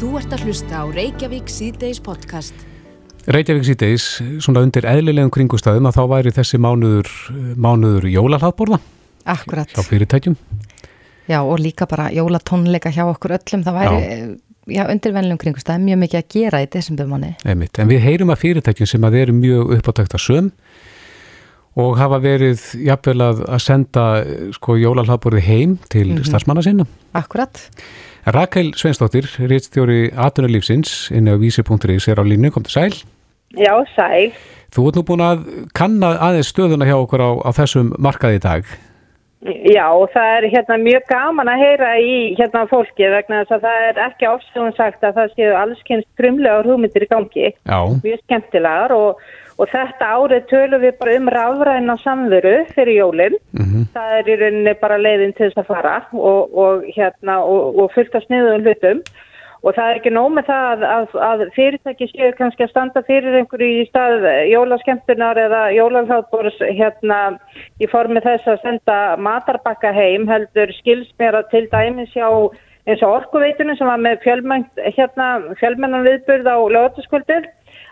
Þú ert að hlusta á Reykjavík síðdeis podcast. Reykjavík síðdeis, svona undir eðlilegum kringustæðum að þá væri þessi mánuður, mánuður jólalhatborða Akkurat. hjá fyrirtækjum. Já, og líka bara jólatónleika hjá okkur öllum. Það væri, já, undir vennilegum kringustæðum mjög mikið að gera í desembermanni. Einmitt. En við heyrum að fyrirtækjum sem að eru mjög uppátækta söm og hafa verið jafnvel að, senda sko jólalhatborði heim til mm starfsmanna sinna. Akkurat. Rakel Sveinsdóttir, réttstjóri Atunarlífsins inn á vísi.is er á línu, kom til sæl. Já, sæl. Þú ert nú búin að kanna aðeins stöðuna hjá okkur á, á þessum markaði í dag. Já, það er hérna mjög gaman að heyra í hérna fólki vegna þess að það er ekki ofsögun sagt að það séu allskynst krumlega hugmyndir í gangi. Já. Mjög skemmtilegar og, og þetta árið tölum við bara um rafræna samveru fyrir jólinn. Mm Það er í rauninni bara leiðin til þess að fara og, og, hérna, og, og fullt af sniðum hlutum. Og það er ekki nóg með það að, að, að fyrirtæki séu kannski að standa fyrir einhverju í stað jólaskemmtunar eða jólalháttbórs hérna í formi þess að senda matarbakka heim heldur skils mér að til dæmis hjá eins og orkuveitunum sem var með hérna, fjölmennan viðburð á lögataskvöldið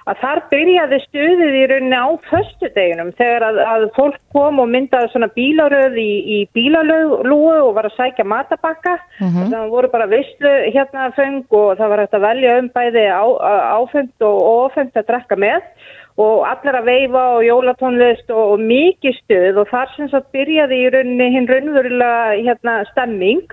að þar byrjaði stuðið í rauninni á föstudeginum þegar að, að fólk kom og myndaði svona bílaröð í, í bílalúu og var að sækja matabakka. Mhm. það voru bara visslu hérna föng og það var hægt að velja um bæði á, áfengt og ofengt að drekka með. Og allir að veifa og jólatónlist og, og mikið stuð og þar sem svo byrjaði í rauninni hinn raunverulega hérna stemming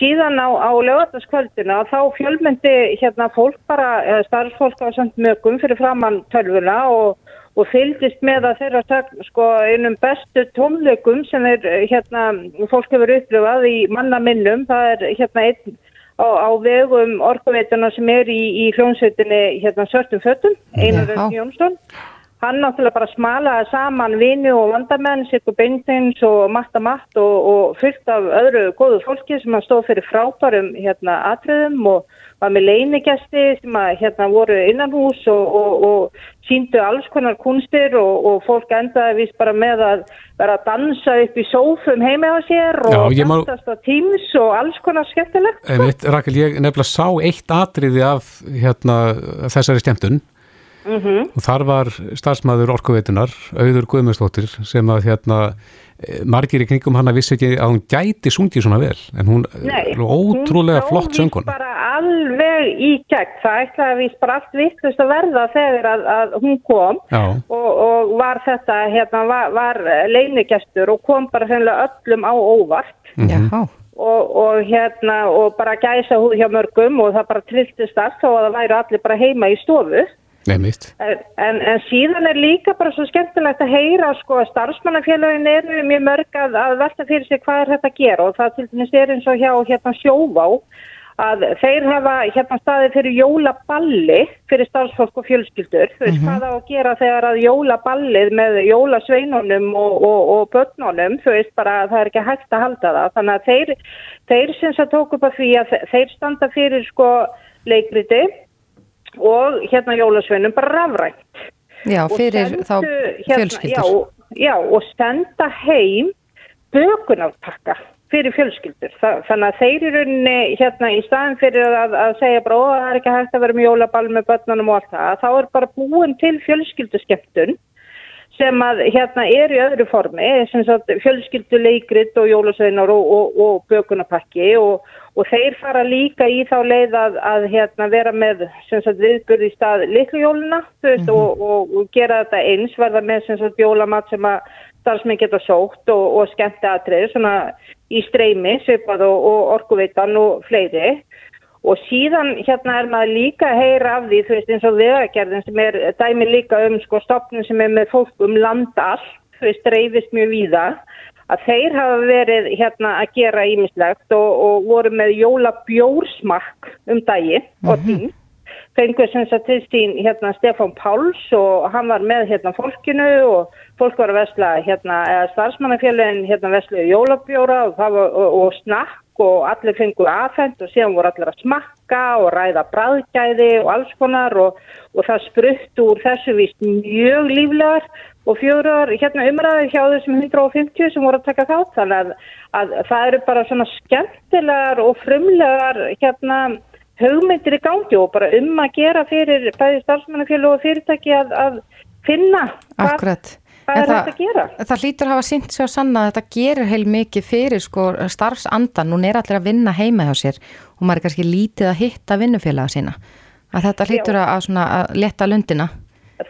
síðan á, á lögataskvöldina þá fjölmyndi hérna fólk bara, eða starfsfólk á samt mögum fyrir framann tölvuna og, og fylgist með að þeirra sagn, sko einum bestu tónleikum sem er hérna fólk hefur upplifað í manna minnum, það er hérna einn á, á vegum orkuveituna sem er í, í hljónsveitinni hérna Svörtum Fötum, Einar Jónsson Hann náttúrulega bara smalaði saman vini og vandamenn, Siggur Beinteins og Matta Matt og, og fyllt af öðru góðu fólki sem að stóð fyrir frábærum hérna atriðum og var með leinigesti sem að hérna voru innan hús og, og, og síndu alls konar kunstir og, og fólk endaði vist bara með að vera að dansa upp í sófum heimi á sér og dansast á tíms og alls konar skemmtilegt. Einmitt, Rakel, ég nefnilega sá eitt atriði af hérna, þessari skemmtun og þar var starfsmæður orkuveitunar, auður Guðmundsdóttir sem að hérna eh, margir í kringum hana vissi ekki að hún gæti sungið svona vel, en hún Nei, er ótrúlega hún flott sló víst sönguna. bara alveg í gegn, það ætlaði að víst bara allt vittlust að verða þegar að, að hún kom og, og var þetta, hérna, var, var leinigestur og kom bara sennilega öllum á óvart Mhm. Já. og, og hérna, og bara gæsa húð hjá mörgum og það bara trilltist allt þó að það væri allir bara heima í stofu. Nefnitt. En, en síðan er líka bara svo skemmtilegt að heyra sko að starfsmannafélagin eru mjög mörg að, að velta fyrir sig hvað er þetta að gera og það til dæmis er eins og hjá hérna sjóvá að þeir hafa hérna staðið fyrir jólaballi fyrir starfsfólk og fjölskyldur. Þú veist hvað á að gera þegar að jólaballið með jólasveinunum og, og, og börnunum, þú veist bara að það er ekki hægt að halda það. Þannig að þeir, þeir sem það tók upp að því að þe- þeir standa fyrir sko leikriti og hérna jólasveinum bara rafrænt. Já, fyrir sendu þá fjölskyldur. Já, já, og senda heim bökunarpakka fyrir fjölskyldur. Þa, þannig að þeir eru hérna í staðin fyrir að, að segja bara, ó, það er ekki hægt að vera með jólaball með börnunum og allt það. Þá er bara búin til fjölskylduskeptun sem að hérna er í öðru formi, sem sagt fjölskylduleikrit og jólasveinar og, og, og bökunarpakki og, og þeir fara líka í þá leið að, að hérna vera með sem sagt viðburð í stað litlu jóluna þú veist, og, gera þetta eins, verða með sem sagt jólamat sem að starfsmenn geta sótt og, og skemmti aðtrið svona í streymi, svipað og orkuveitan og fleiri og síðan hérna er maður líka að heyra af því, þú veist eins og vegagerðin sem er dæmi líka um sko stopnum sem er með fólk um land allt, þú veist reyfist mjög víða, að þeir hafa verið hérna að gera ímislegt og, og voru með jólabjórsmakk um dagi og tím fengur sem sagt til sín hérna Stefán Páls og hann var með hérna fólkinu og fólk var að vesla hérna eða starfsmannafélagin hérna veslu jólabjóra og, og, og snakk og allir fengur aðfend og síðan voru allir að smakka og ræða bræðgæði og alls konar og, og það sprutt úr þessu vist mjög líflegar og fjórar hérna umræði hjá þessum 150 sem voru að taka þátt þannig að, að það eru bara svona skemmtilegar og frumlegar hérna hugmyndir í gangi og bara um að gera fyrir bæði starfsmannafjölu og fyrirtæki að, að finna Akkurat. Hvað En er hægt að gera. Það hlýtur að hafa sínt sér sanna að þetta gerir heil mikið fyrir sko starfsandan, hún er allir að vinna heima hjá sér og maður er kannski lítið að hitta vinnufélaga sína. Að þetta hlýtur að, svona, að leta lundina.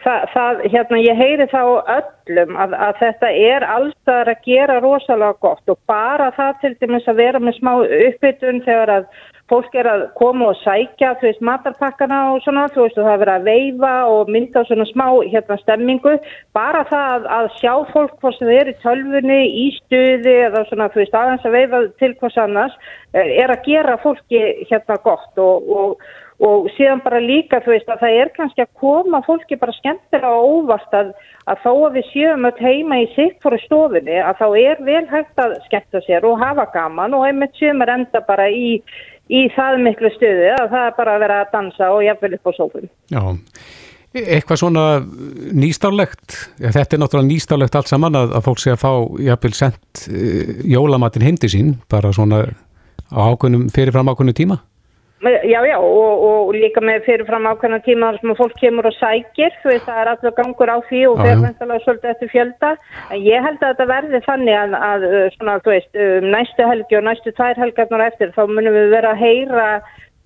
Það, það, hérna, ég heyri þá öllum að, að þetta er allstæðar að gera rosalega gott og bara það til dæmis að vera með smá uppbytun þegar að fólk er að koma og sækja, þú veist, matarpakkana og svona, þú veist, og það er verið að veifa og mynda svona smá, hérna, stemmingu, bara það að, sjá fólk hvort það er í tölfunni, í stuði eða svona, þú veist, aðeins að veifa til hvers annars, eh, er að gera fólki hérna gott. Og, og og síðan bara líka þú veist að það er kannski að koma fólki bara skemmtilega og óvart að, að þó að við sjöum öll heima í sitt fyrir stofinni að þá er vel hægt að skemmta sér og hafa gaman og einmitt sjöumar enda bara í, í það miklu stuði að það er bara að vera að dansa og jafnvel upp á sófum. Já, eitthvað svona nýstárlegt, ja, þetta er náttúrulega nýstárlegt allt saman að, að fólk sé að fá jafnvel sendt uh, jólamatinn heimdi sín bara svona ákveðnum fyrirfram ákveðnum tíma. Já, já, og, og líka með fyrirfram ákveðna tíma þar sem fólk kemur og sækir, þú veist, það er alltaf gangur á því og fer mentalega svolítið eftir fjölda. En ég held að þetta verði þannig að, að svona, þú veist, um, næstu helgi og næstu tvær helgarnar eftir, þá munum við vera að heyra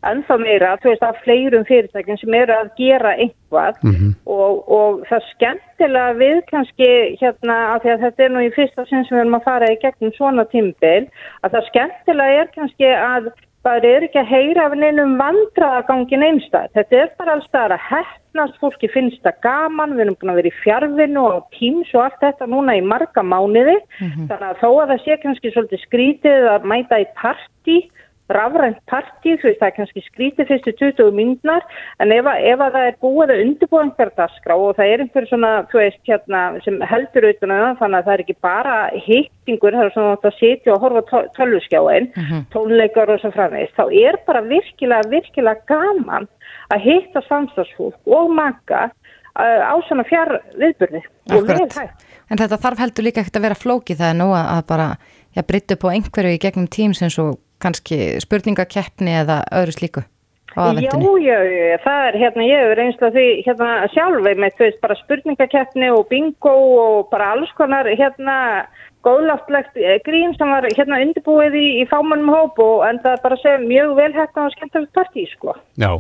ennþá meira, þú veist, af fleirum fyrirtækjum sem eru að gera einhvað mm -hmm. og, og það skemmtilega við kannski, hérna, af því að þetta er nú í fyrsta sinn sem við erum að fara í gegnum svona tímbil, að það skemmtilega er kannski að það er ekki að heyra af neinum vandraðagangin einstað. Þetta er bara alls það að hefnast, fólki finnst það gaman, við erum búin að vera í fjárvinu og tíms og allt þetta núna í marga mánuði. Mm -hmm. Þannig að þó að það sé kannski svolítið skrítið að mæta í parti, rafrænt parti, þú veist það er kannski skrítið fyrstu 20 myndnar, en ef ef að það er búið að undirbúa einhver dagskrá og það er einhver svona, þú veist, hérna, sem heldur auðvitað, þannig að það er ekki bara hittingur, það er svona að setja og horfa tölvuskjáin, uh -huh. tónleikar og svo framvegist, þá er bara virkilega, virkilega gaman að hitta samstagsfólk og maka uh, á svona fjár viðburði og. En þetta þarf heldur líka ekkert að vera flókið, það er nú að bara, já, bryttu på einhverju í gegnum tím sem svo kannski spurningakeppni eða öðru slíku á aðvendinu? Jú, jú, jú, það er hérna, ég hefur einstaklega því hérna sjálfið með veist bara spurningakeppni og bingo og bara alls konar hérna góðláttlegt grín sem var hérna undirbúið í, í fámannum hóp og enda bara segja mjög vel hérna og skemmtilegt partí sko. Já,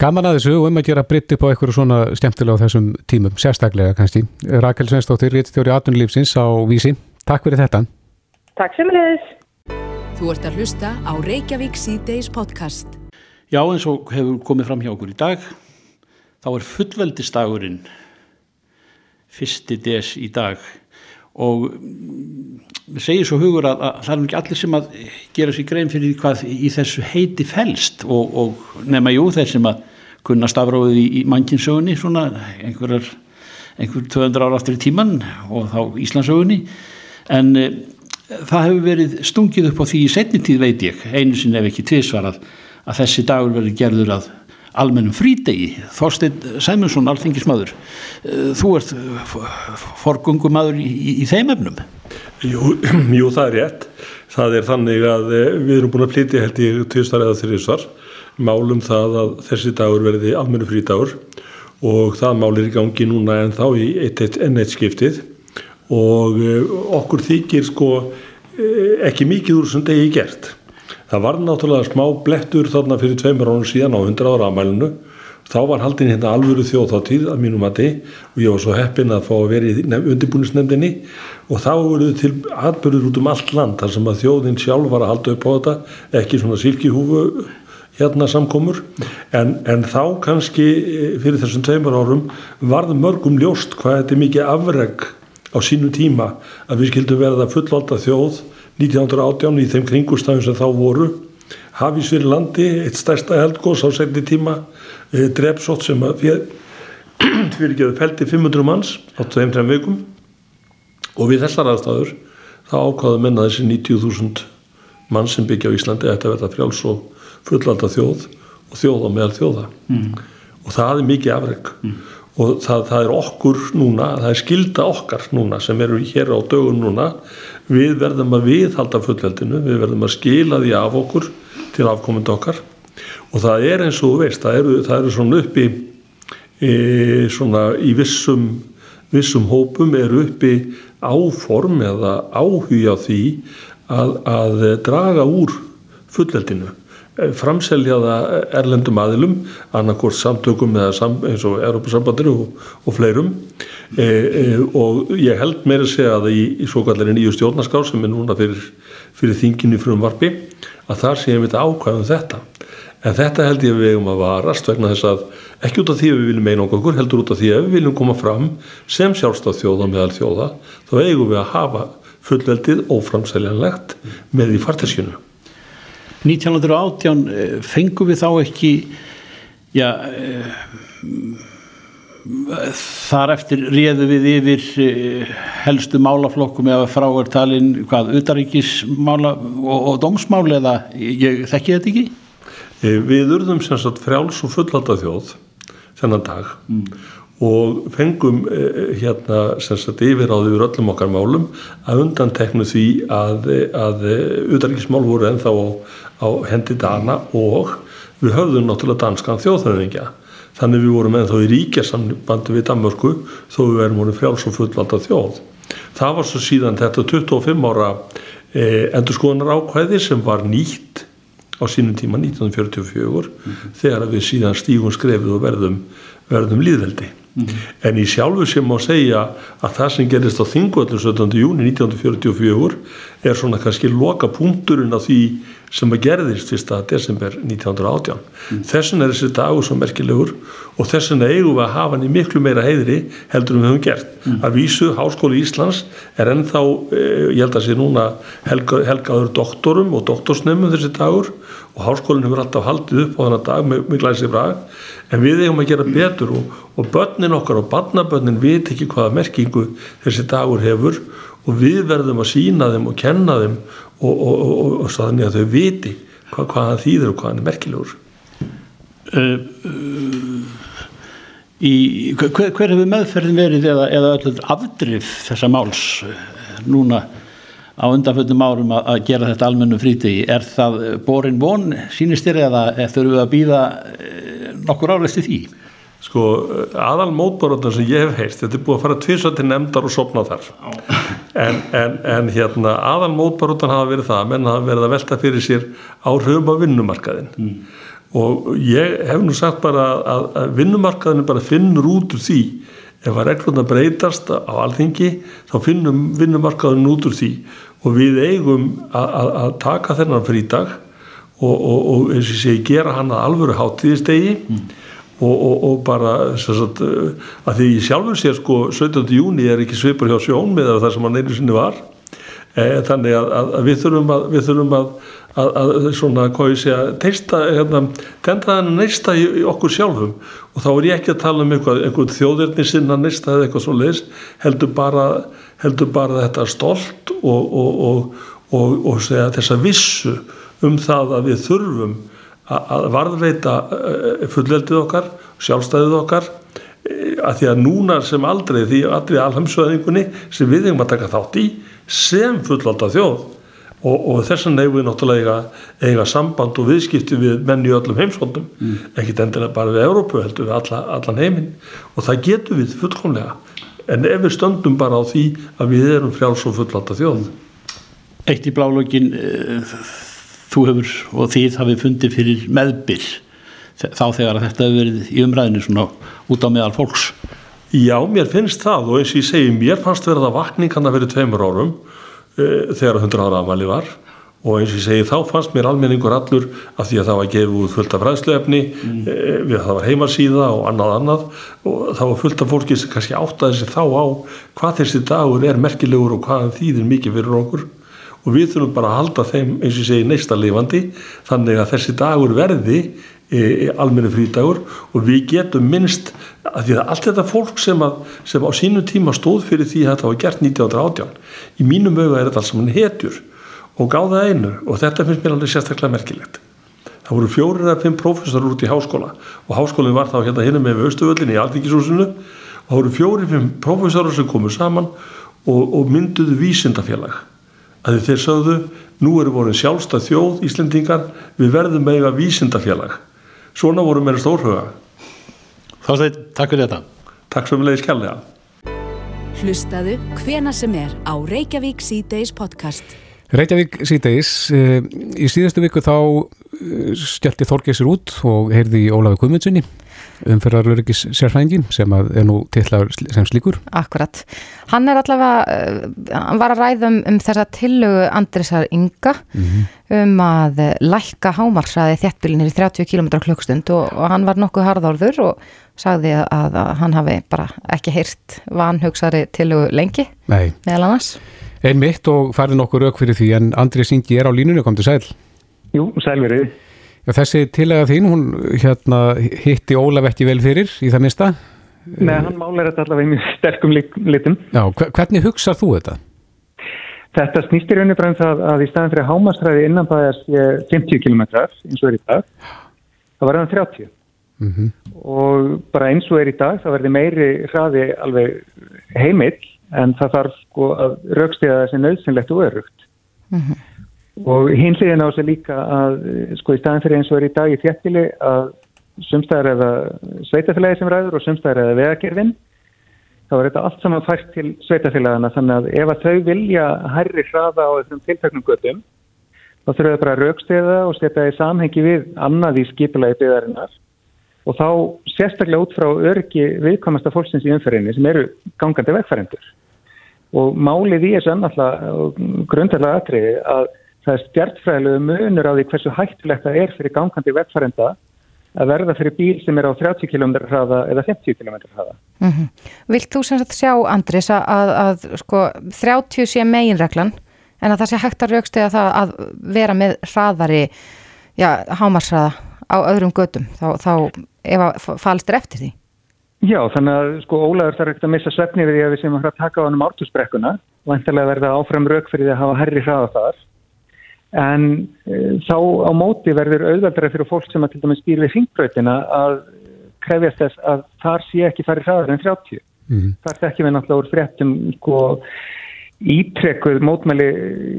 gaman að þessu og um að gera britt upp á einhverju svona skemmtilega á þessum tímum, sérstaklega kannski. Rakel Svensdóttir, réttstjóri aðtunlífsins á Vísi. Takk fyrir þetta. Takk sem leiðis. Þú ert að hlusta á Reykjavík C-Days podcast. Já, eins og hefur komið fram hjá okkur í dag, þá er fullveldistagurinn fyrsti des í dag. Og við segjum svo hugur að, að það er ekki allir sem að gera sér grein fyrir hvað í þessu heiti fælst og, og nema jú þeir sem að kunna stafráðið í, í mannkinsögunni svona einhverjar einhver 200 ára aftur í tíman og þá Íslandsögunni en það hefur verið stungið upp á því í setni tíð veit ég, einu sinni ef ekki tviðsvarað að þessi dagur verið gerður að almennum frítegi Þorstein Sæmundsson, alþingismadur þú ert forgungumadur í, í, í þeim efnum. Jú, jú, það er rétt. Það er þannig að við erum búin að flytja held í tviðsvar eða þrjusvar málum það að þessi dagur verði almennu frítagur og það málir í gangi núna en þá í enn eitt skiptið og okkur þykir sko ekki mikið úr sem degi gert. Það var náttúrulega smá blettur þarna fyrir tveimur ánum síðan á 100 ára amælinu þá var haldin hérna alvöru þjóðáttíð að mínum að þið og ég var svo heppin að fá að vera í undirbúinisnefndinni og þá voruð til atbyrður út um allt land þar sem að þjóðin sjálf var að halda upp á þetta ekki svona silkihúfu hérna samkomur. En, en þá kannski fyrir þessum tveimur árum varð mörgum ljóst hvað þetta er mikið afreg á sínu tíma að við skildum verða fullvalda þjóð 1918 í þeim kringustafum sem þá voru. Hafís fyrir landi, eitt stærsta heldgós á segni tíma e, drepsótt sem fyrir, fyrir geðu feldi 500 manns á tveim trefn veikum og við þessar aðstæður þá ákvaðu menna þessi 90.000 mann sem byggja á Íslandi að þetta verða frjáls og fullvalda þjóð og þjóða meðal þjóða. Mm. og það er mikið afreg mm og það, það er okkur núna, það er skilda okkar núna sem eru hér á dögun núna. Við verðum að viðhalda fullveldinu, við verðum að skila því af okkur til afkomandi okkar. Og það er eins og þú veist, það eru, það eru svona uppi e, svona í vissum, vissum hópum eru uppi áform eða áhugja því að, að draga úr fulleldinu Eh, framselja það erlendum aðilum annarkort samtökum sam, eins og Európa-sambandir og, og fleirum. E, e, og ég held meira að segja að í, í svo kallarinn nýju stjórnarská sem er núna fyrir, fyrir þinginu frum varpi að þar séum við ákvæðum þetta. En þetta held ég að við eigum að varast vegna þess að ekki út af því að við viljum meina okkur heldur út af því að við viljum koma fram sem sjálfstað þjóða meðal þjóða þá eigum við að hafa fullveldið óframseljanlegt með í farteskinu 1918 eh, fengum við þá ekki já eh, þar eftir réðu við yfir eh, helstu málaflokkum eða frávertalinn hvað utaríkismála og, og dómsmáli eða ég þekki þetta ekki? Við urðum sem sagt frjáls og fullata þjóð þennan dag mm og fengum hérna sem sagt yfir öllum okkar málum að undan teknu því að, að utaríkismál voru ennþá á, á hendi dana og við höfðum náttúrulega danskan þjóðhöfðingja þannig við vorum ennþá í ríkjarsambandi við Danmörku þó við verðum voru frjáls og fullvalda þjóð það var svo síðan þetta 25 ára eh, endurskoðunar ákvæði sem var nýtt á sínum tíma 1944 mm -hmm. þegar við síðan stígum skrefið og verðum, verðum líðveldi Mm -hmm. en í sjálfu sem má segja að það sem gerist á þingvöldu 17. júni 1944 er svona kannski loka punkturinn á því sem að gerðist 1. desember 1918 mm. þessin er þessi dagur svo merkilegur og þessin eigum við að hafa hann í miklu meira heiðri heldur við höfum gert mm. að vísu Háskóli Íslands er ennþá eh, ég held að sé núna helga, helgaður doktorum og doktorsnefnum þessi dagur og Háskólinn hefur alltaf haldið upp á þennan dag með, með glæsi brag en við eigum að gera betur og, og börnin okkar og barnabörnin veit ekki hvaða merkingu þessi dagur hefur og við verðum að sína þeim og kenna þeim og, og, og þannig að þau viti hvað, hvað það þýðir og hvað hann er merkilegur uh, uh, í, hver, hver hefur meðferðin verið eða, eða öllur afdrif þessa máls uh, núna á undanfjöndum árum að, að gera þetta almennu frítegi er það borin von sínistir eða þurfum við að býða nokkur áreist í því? Sko, aðal mótborðan sem ég hef heist, þetta er búið að fara tviðsvært til nefndar og sopna þar. En, en, en hérna, aðal mótborðan hafa verið það, menn hafa verið að velta fyrir sér á vinnumarkaðin mm. og ég hef nú sagt bara að, að vinnumarkaðin bara finnur út úr því. Ef að reglurna breytast á alþingi þá finnum vinnumarkaðin út úr því. Og við eigum að, taka þennan frídag og, og, og eins og segi gera hann að alvöru hátíðistegi mm. Og, og bara sagt, að því sjálfur sér sko 17. júni er ekki svipur hjá sjón með það sem hann einu sinni var e, þannig að, að, að við þurfum að við þurfum að, að svona hvað ég segja, teista hérna, tenda þannig neista í, í okkur sjálfum og þá er ég ekki að tala um einhvað, einhvað þjóðirni sinna neista eða eitthvað svo leiðis heldur bara, heldur bara þetta stolt og segja þessa vissu um það að við þurfum að varðveita eh, fullveldið okkar, sjálfstæðið okkar eh, að því að núna sem aldrei því aldrei alheimsöðingunni sem við hefum að taka þátt í sem fullvalda þjóð. Og, og þess vegna hefur við náttúrulega eiga, eiga samband og viðskipti við menn í öllum heimsfóldum mm. ekkit endilega bara við Európu heldur við alla, allan heiminn. Og það getur við fullkomlega. En ef við stöndum bara á því að við erum frjáls og fullvalda þjóð. Eitt í blálögin uh, þú hefur og þið hafið fundið fyrir meðbyr þá þegar þetta hefur verið í umræðinu svona út á meðal fólks? Já, mér finnst það og eins og ég segi, mér fannst verið að vakningarna verið tveimur árum e, þegar 100 ára afmæli var. Og eins og ég segi, þá fannst mér almenningur allur af því að það var gefið út fullt af fræðsluefni mm. e, við það var heimasíða og annað annað. Og það var fullt af fólki sem kannski áttaði sig þá á hvað þessi dagur er merkilegur og hvað þýðir mikið fyrir okkur og við þurfum bara að halda þeim eins og segi neista lifandi þannig að þessi dagur verði e, e, almenni frídagur. Og við getum minnst að því að allt þetta fólk sem, að, sem á sínu tíma stóð fyrir því að þetta var gert 1918 í mínum auða er þetta alls saman hetjur og gáða einu. Og þetta finnst mér alveg sérstaklega merkilegt. Það voru fjórir eða fimm prófessor út í háskóla og háskólinn var þá hérna hérna með Östuvöllin í Alþingisúsinu og það voru fjórir fimm prófessorar sem komu saman og, og mynduðu vísindafélag að þeir sögðu nú eru voruð sjálfstað þjóð Íslendingar við verðum eiga vísindafélag. Svona voru mér stórhuga. Þorsteinn, takk fyrir þetta. Takk svo mjög skjállega Hlustaðu hvena sem er á Reykjavík C-Days podcast. Reykjavík síðdeis, eh, í síðustu viku þá stjælti Þorgesir út og heyrði í Ólafi Guðmundssoni umferðarlörgis sérfrængin sem að er nú tillaður sem slíkur. Akkurat. Hann er allavega, uh, hann var að ræða um, um þessa tillögu Andrisar Inga um að uh, lækka hámarsraði þéttbílinir í 30 km klukkstund og, og hann var nokkuð harðorður og sagði að, að hann hafi bara ekki heyrt vanhugsari tillögu lengi Nei, meðal annars. einmitt og færði nokkur rauk fyrir því en Andri Singi er á línunni, kom til sæl. Jú, sælverið. Já, þessi tillaga þín, hún hérna, hitti Ólaf ekki vel fyrir í það minsta. Nei, hann málar þetta allavega í mjög sterkum lit- litum. Já, hve- hvernig hugsað þú þetta? Þetta snýst í rauninu bara um það að í staðan fyrir hámastræði innan bæðar sé 50 km eins og er í dag, það var hann 30. Mm Og bara eins og er í dag, það verði meiri hraði alveg heimill en það þarf sko að raukstiða þessi nöðsynlegt og örugt. Og hinn hliðin á sig líka að eh, sko í staðan fyrir eins og er í dag í þjættili að sumstæðar eða sveitafélagi sem ræður og sumstæðar eða vegakerfin þá er þetta allt saman fært til sveitafélagana þannig að ef að þau vilja hærri hraða á þessum tiltaknum göttum þá þurfum við bara að raukstiða og setja í samhengi við annað í skipulagi byggðarinnar. Og þá sérstaklega út frá örgi viðkomasta fólksins í umferðinni sem eru gangandi vegfærendur og málið í þessu annáttúrulega grundarlega atriði að það er stjartfræðilegu munur á því hversu hættulegt það er fyrir gangandi vegfærenda að verða fyrir bíl sem er á 30 km hraða eða 50 km hraða. Mm Vilt þú sem sagt sjá, Andris, að, að, að sko, 30 sé meginreglan en að það sé hægt að raukstiða það að vera með hraðari, já, hámarsraða á öðrum götum, þá, þá ef að falst er eftir því. Já, þannig að sko Ólaður þarf ekkert að missa svefni við því að við sem að að taka á hann um ártusbrekkuna vantilega verða áfram rauk fyrir því að hafa herri hraða þar en e, þá á móti verður auðveldra fyrir fólk sem að til dæmis býr við hringbrautina að krefjast þess að þar sé ekki farið hraðar en 30. Mhm. Þar þekkjum við náttúrulega úr fréttum sko ítrekuð mótmæli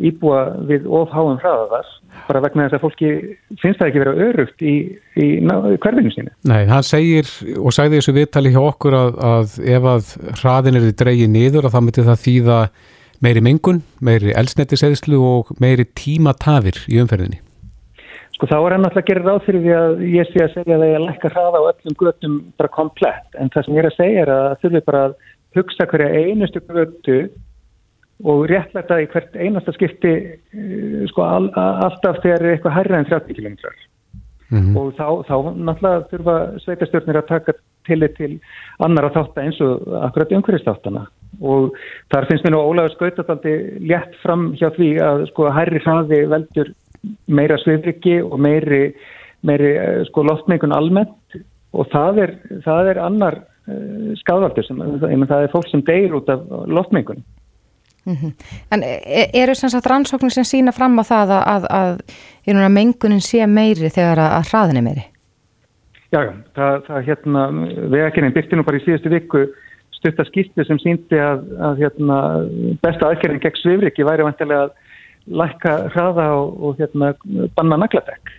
íbúa við ofháum hraða þar bara vegna þess að fólki finnst það ekki vera örugt í, í, hverfinu sínu. Nei, hann segir og sagði þessu viðtali hjá okkur að, að ef að hraðin er dreigið niður að það myndi það þýða meiri mengun, meiri elsnettiseðslu og meiri tímatafir í umferðinni. Sko þá er hann alltaf að gera ráð fyrir því að ég sé að segja að að lækka hraða á öllum göttum bara komplett en það sem ég er að segja er að þurfi bara að hugsa hverja einustu göttu og réttlæta í hvert einasta skipti eh, sko all, alltaf þegar er eitthvað hærra en 30 km Mhm. og þá, þá náttúrulega þurfa sveitastjórnir að taka tillit til annara þátt eins og akkurat umhverfistáttana og þar finnst mér nú Ólaður Skautaldi létt fram hjá því að sko hærri hraði veldur meira svifriki og meiri, meiri eh, sko loftmengun almennt. Og það er, það er annar uh, skadvaldur sem, ég menn það er fólk sem deyr út af loftmengun. En e- eru sem sagt rannsóknir sem sína fram á það að, að, að, að mengunin sé meiri þegar að, að hraðin er meiri? Já, já, það, það hérna, vegakerinn byrti nú bara í síðustu viku stutta skýrtu sem síndi að, að hérna, besta aðgerðin gegn svifriki væri vantilega að lækka hraða og, og hérna, banna nagladekk.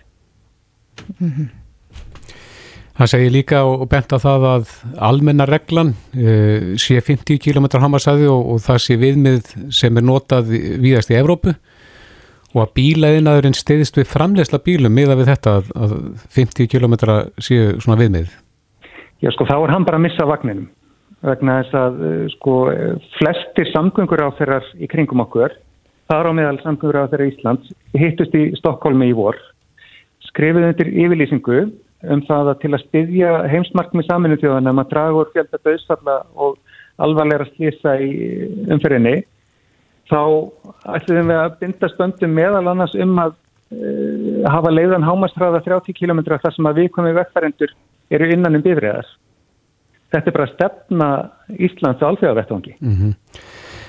Hann segir líka og bent á það að almenna reglan uh, sé 50 km hamarsæði og, og það sé viðmið sem er notað víðast í Evrópu og að bílaðinaðurinn stiðist við framlegsla bílum miða við þetta að 50 km séu svona viðmið. Já, sko, þá er hann bara að missa vagninum vegna þess að eh, sko, flestir samgöngur á þeirrar í kringum okkur, þar á meðal samgöngur á þeirra Íslands, hittust í Stokkólmi í vor, skrifuð undir yfirlýsingu um það að til að styðja heimsmarkmi saminu þjóðan um að draga úr fjölda döðsfalla og alvarlega slýsa í umferðinni þá ætlum við að binda spöndum meðal annars um að uh, hafa leiðan hámastræða 30 km þar sem að viðkomið vekkfærendur eru innan um bifriðar. Þetta er bara stefna Íslands alþjóðavettvangi. Mm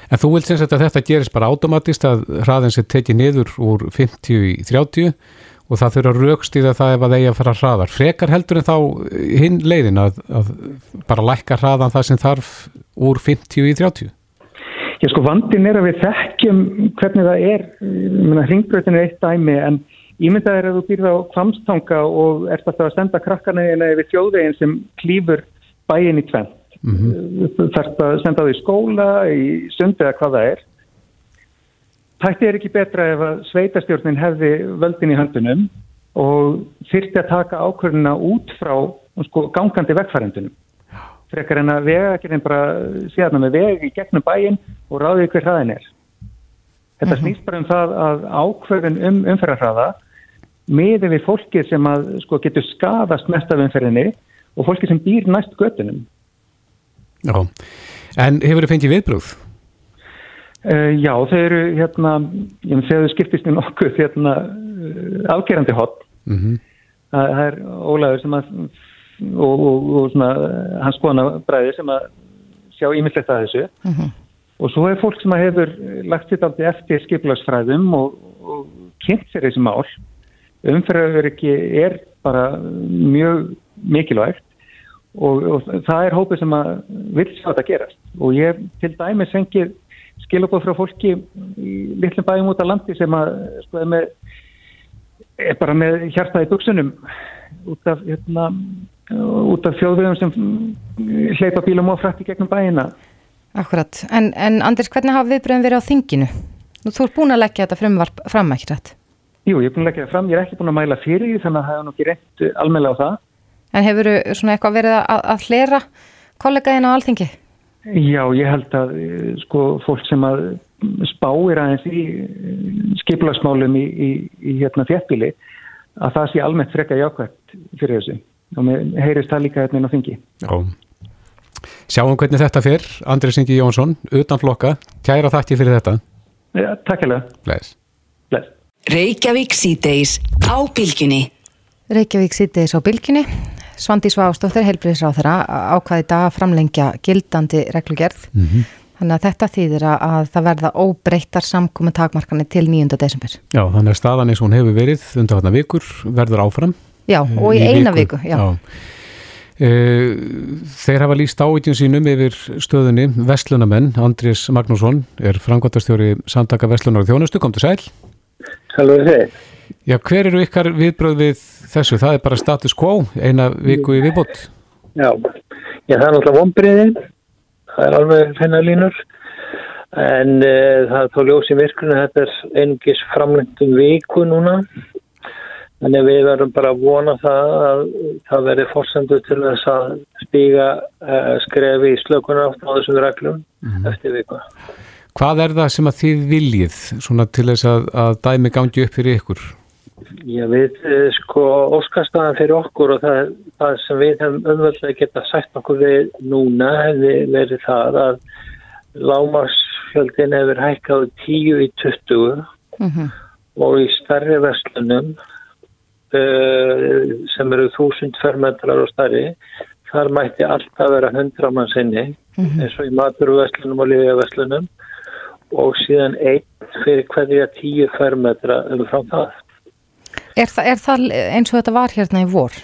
En þú vilt sagt að þetta gerist bara automatist að hraðin sé tekið niður úr 50 í 30 og það þurfa að raukstýða það ef að eigi að fara hraðar. Frekar heldur en þá hinn leiðin að, að bara lækka hraðan það sem þarf úr 50 í 30? Já sko vandin er að við þekkjum hvernig það er, ringbröðin er eitt dæmi en Ímyndað er að þú býrð á kvamstanga og ert alltaf að senda krakkana eða yfir þjóðveginn sem klýfur bæin í tvent. Mm -hmm. Þarf að senda það í skóla, í sundi eða hvað það er. Tætti er ekki betra ef að sveitastjórnin hefði völdin í höndunum og þyrti að taka ákvörðuna út frá sko, gangandi vegfærendunum frekar en að vega bara síðan með vegi gegnum bæin og ráðið hver hraðin er. Þetta mm -hmm. snýst bara um það að ákveðin um umferðarhraða miði við fólki sem að, sko, getur skadast mest af umferðinni og fólki sem býr næst göttunum. Já, en hefur þið fengið viðbrúð? Uh, já, þau eru hérna, ég með segðu skiptist í nokkuð hérna afgerandi hot. Mm -hmm. Það er Ólaður sem að og, og, og svona, hans kona bræði sem að sjá ímyndlegt að þessu mhm. -huh. og svo er fólk sem að hefur lagt sitt aldrei eftir skiplagsfræðum og, og kynnt sér þessi mál umferðarverki er bara mjög mikilvægt og það er hópið sem að vil sjá þetta gerast og ég til dæmis fengið skilabóð frá fólki í litlum bæjum út af landi sem að sko, er, með, er bara með hjartaði buksunum út af hérna út af þjóðvegum sem hleypa bílum og frætti gegnum bæina. Akkurat, en, en Anders, hvernig hafa viðbröðum verið á þinginu? Þú ert búin að leggja þetta frumvarp fram ekki rætt? Jú, ég er búin að leggja það fram, ég er ekki búin að mæla fyrir því þannig að það hefur nú ekki reynt almeinlega á það. En hefur þú svona eitthvað verið að, að hlera kollegaðina á alþingi? Já, ég held að sko fólk sem að spáir aðeins í skiplagsmálum í, í, í hérna þjættbíli að það sé almennt frekka jákvæmt fyrir þessu og mér heyrist það líka hérna inn á þingi. Já. Sjáum hvernig þetta fyrr, Andris Ingi Jónsson, utan flokka, kæra þakki fyrir þetta. Já, takk hella. Leis. Leis. Reykjavík síðdeis á bylginni. Reykjavík síðdeis á bylginni. Svandi Svástóttir, heilbriðsráð þeirra, ákvaði dag að framlengja gildandi reglugerð. Mm -hmm. Þannig að þetta þýðir að það verða óbreyttar samkomi takmarkani til 9. desember. Já, þannig að staðan eins og hún hefur verið undan hana vikur verður áfram Já, eh, og í, í eina viku, viku já. já. Eh, þeir hafa líst áítjum sínum yfir stöðunni Vestlunamenn, Andrés Magnússon er frangværtastjóri Sandaka Vestlunar og Þjónustu, kom til sæl Halló þið Já, hver eru ykkar viðbröð við þessu? Það er bara status quo, eina viku í viðbót Já, Já það er náttúrulega vonbriðin það er alveg fennalínur en uh, það er þá ljósið virkunni þetta er engis framlengtum viku núna Þannig við verðum bara að vona það að það verði fórsendu til þess að stíga uh, skrefi í slökunátt á þessum reglum mm -hmm. eftir viku. Hvað er það sem að þið viljið til þess að, að dæmi gangi upp fyrir ykkur? Já, við eh, sko óskastaðan fyrir okkur og það, það sem við hefum umvöldlega geta sagt okkur við núna hefði verið það að lámarsfjöldin hefur hækkað 10 í 20 mm -hmm. og í starri vestlunum Uh, sem eru þúsund fermetrar og starri þar mætti alltaf vera hundra mann sinni mm -hmm. eins og í maturvesslunum og liðjaveslunum og síðan einn fyrir hverja tíu fermetra umfram það. Er, þa er það eins og þetta var hérna í vor?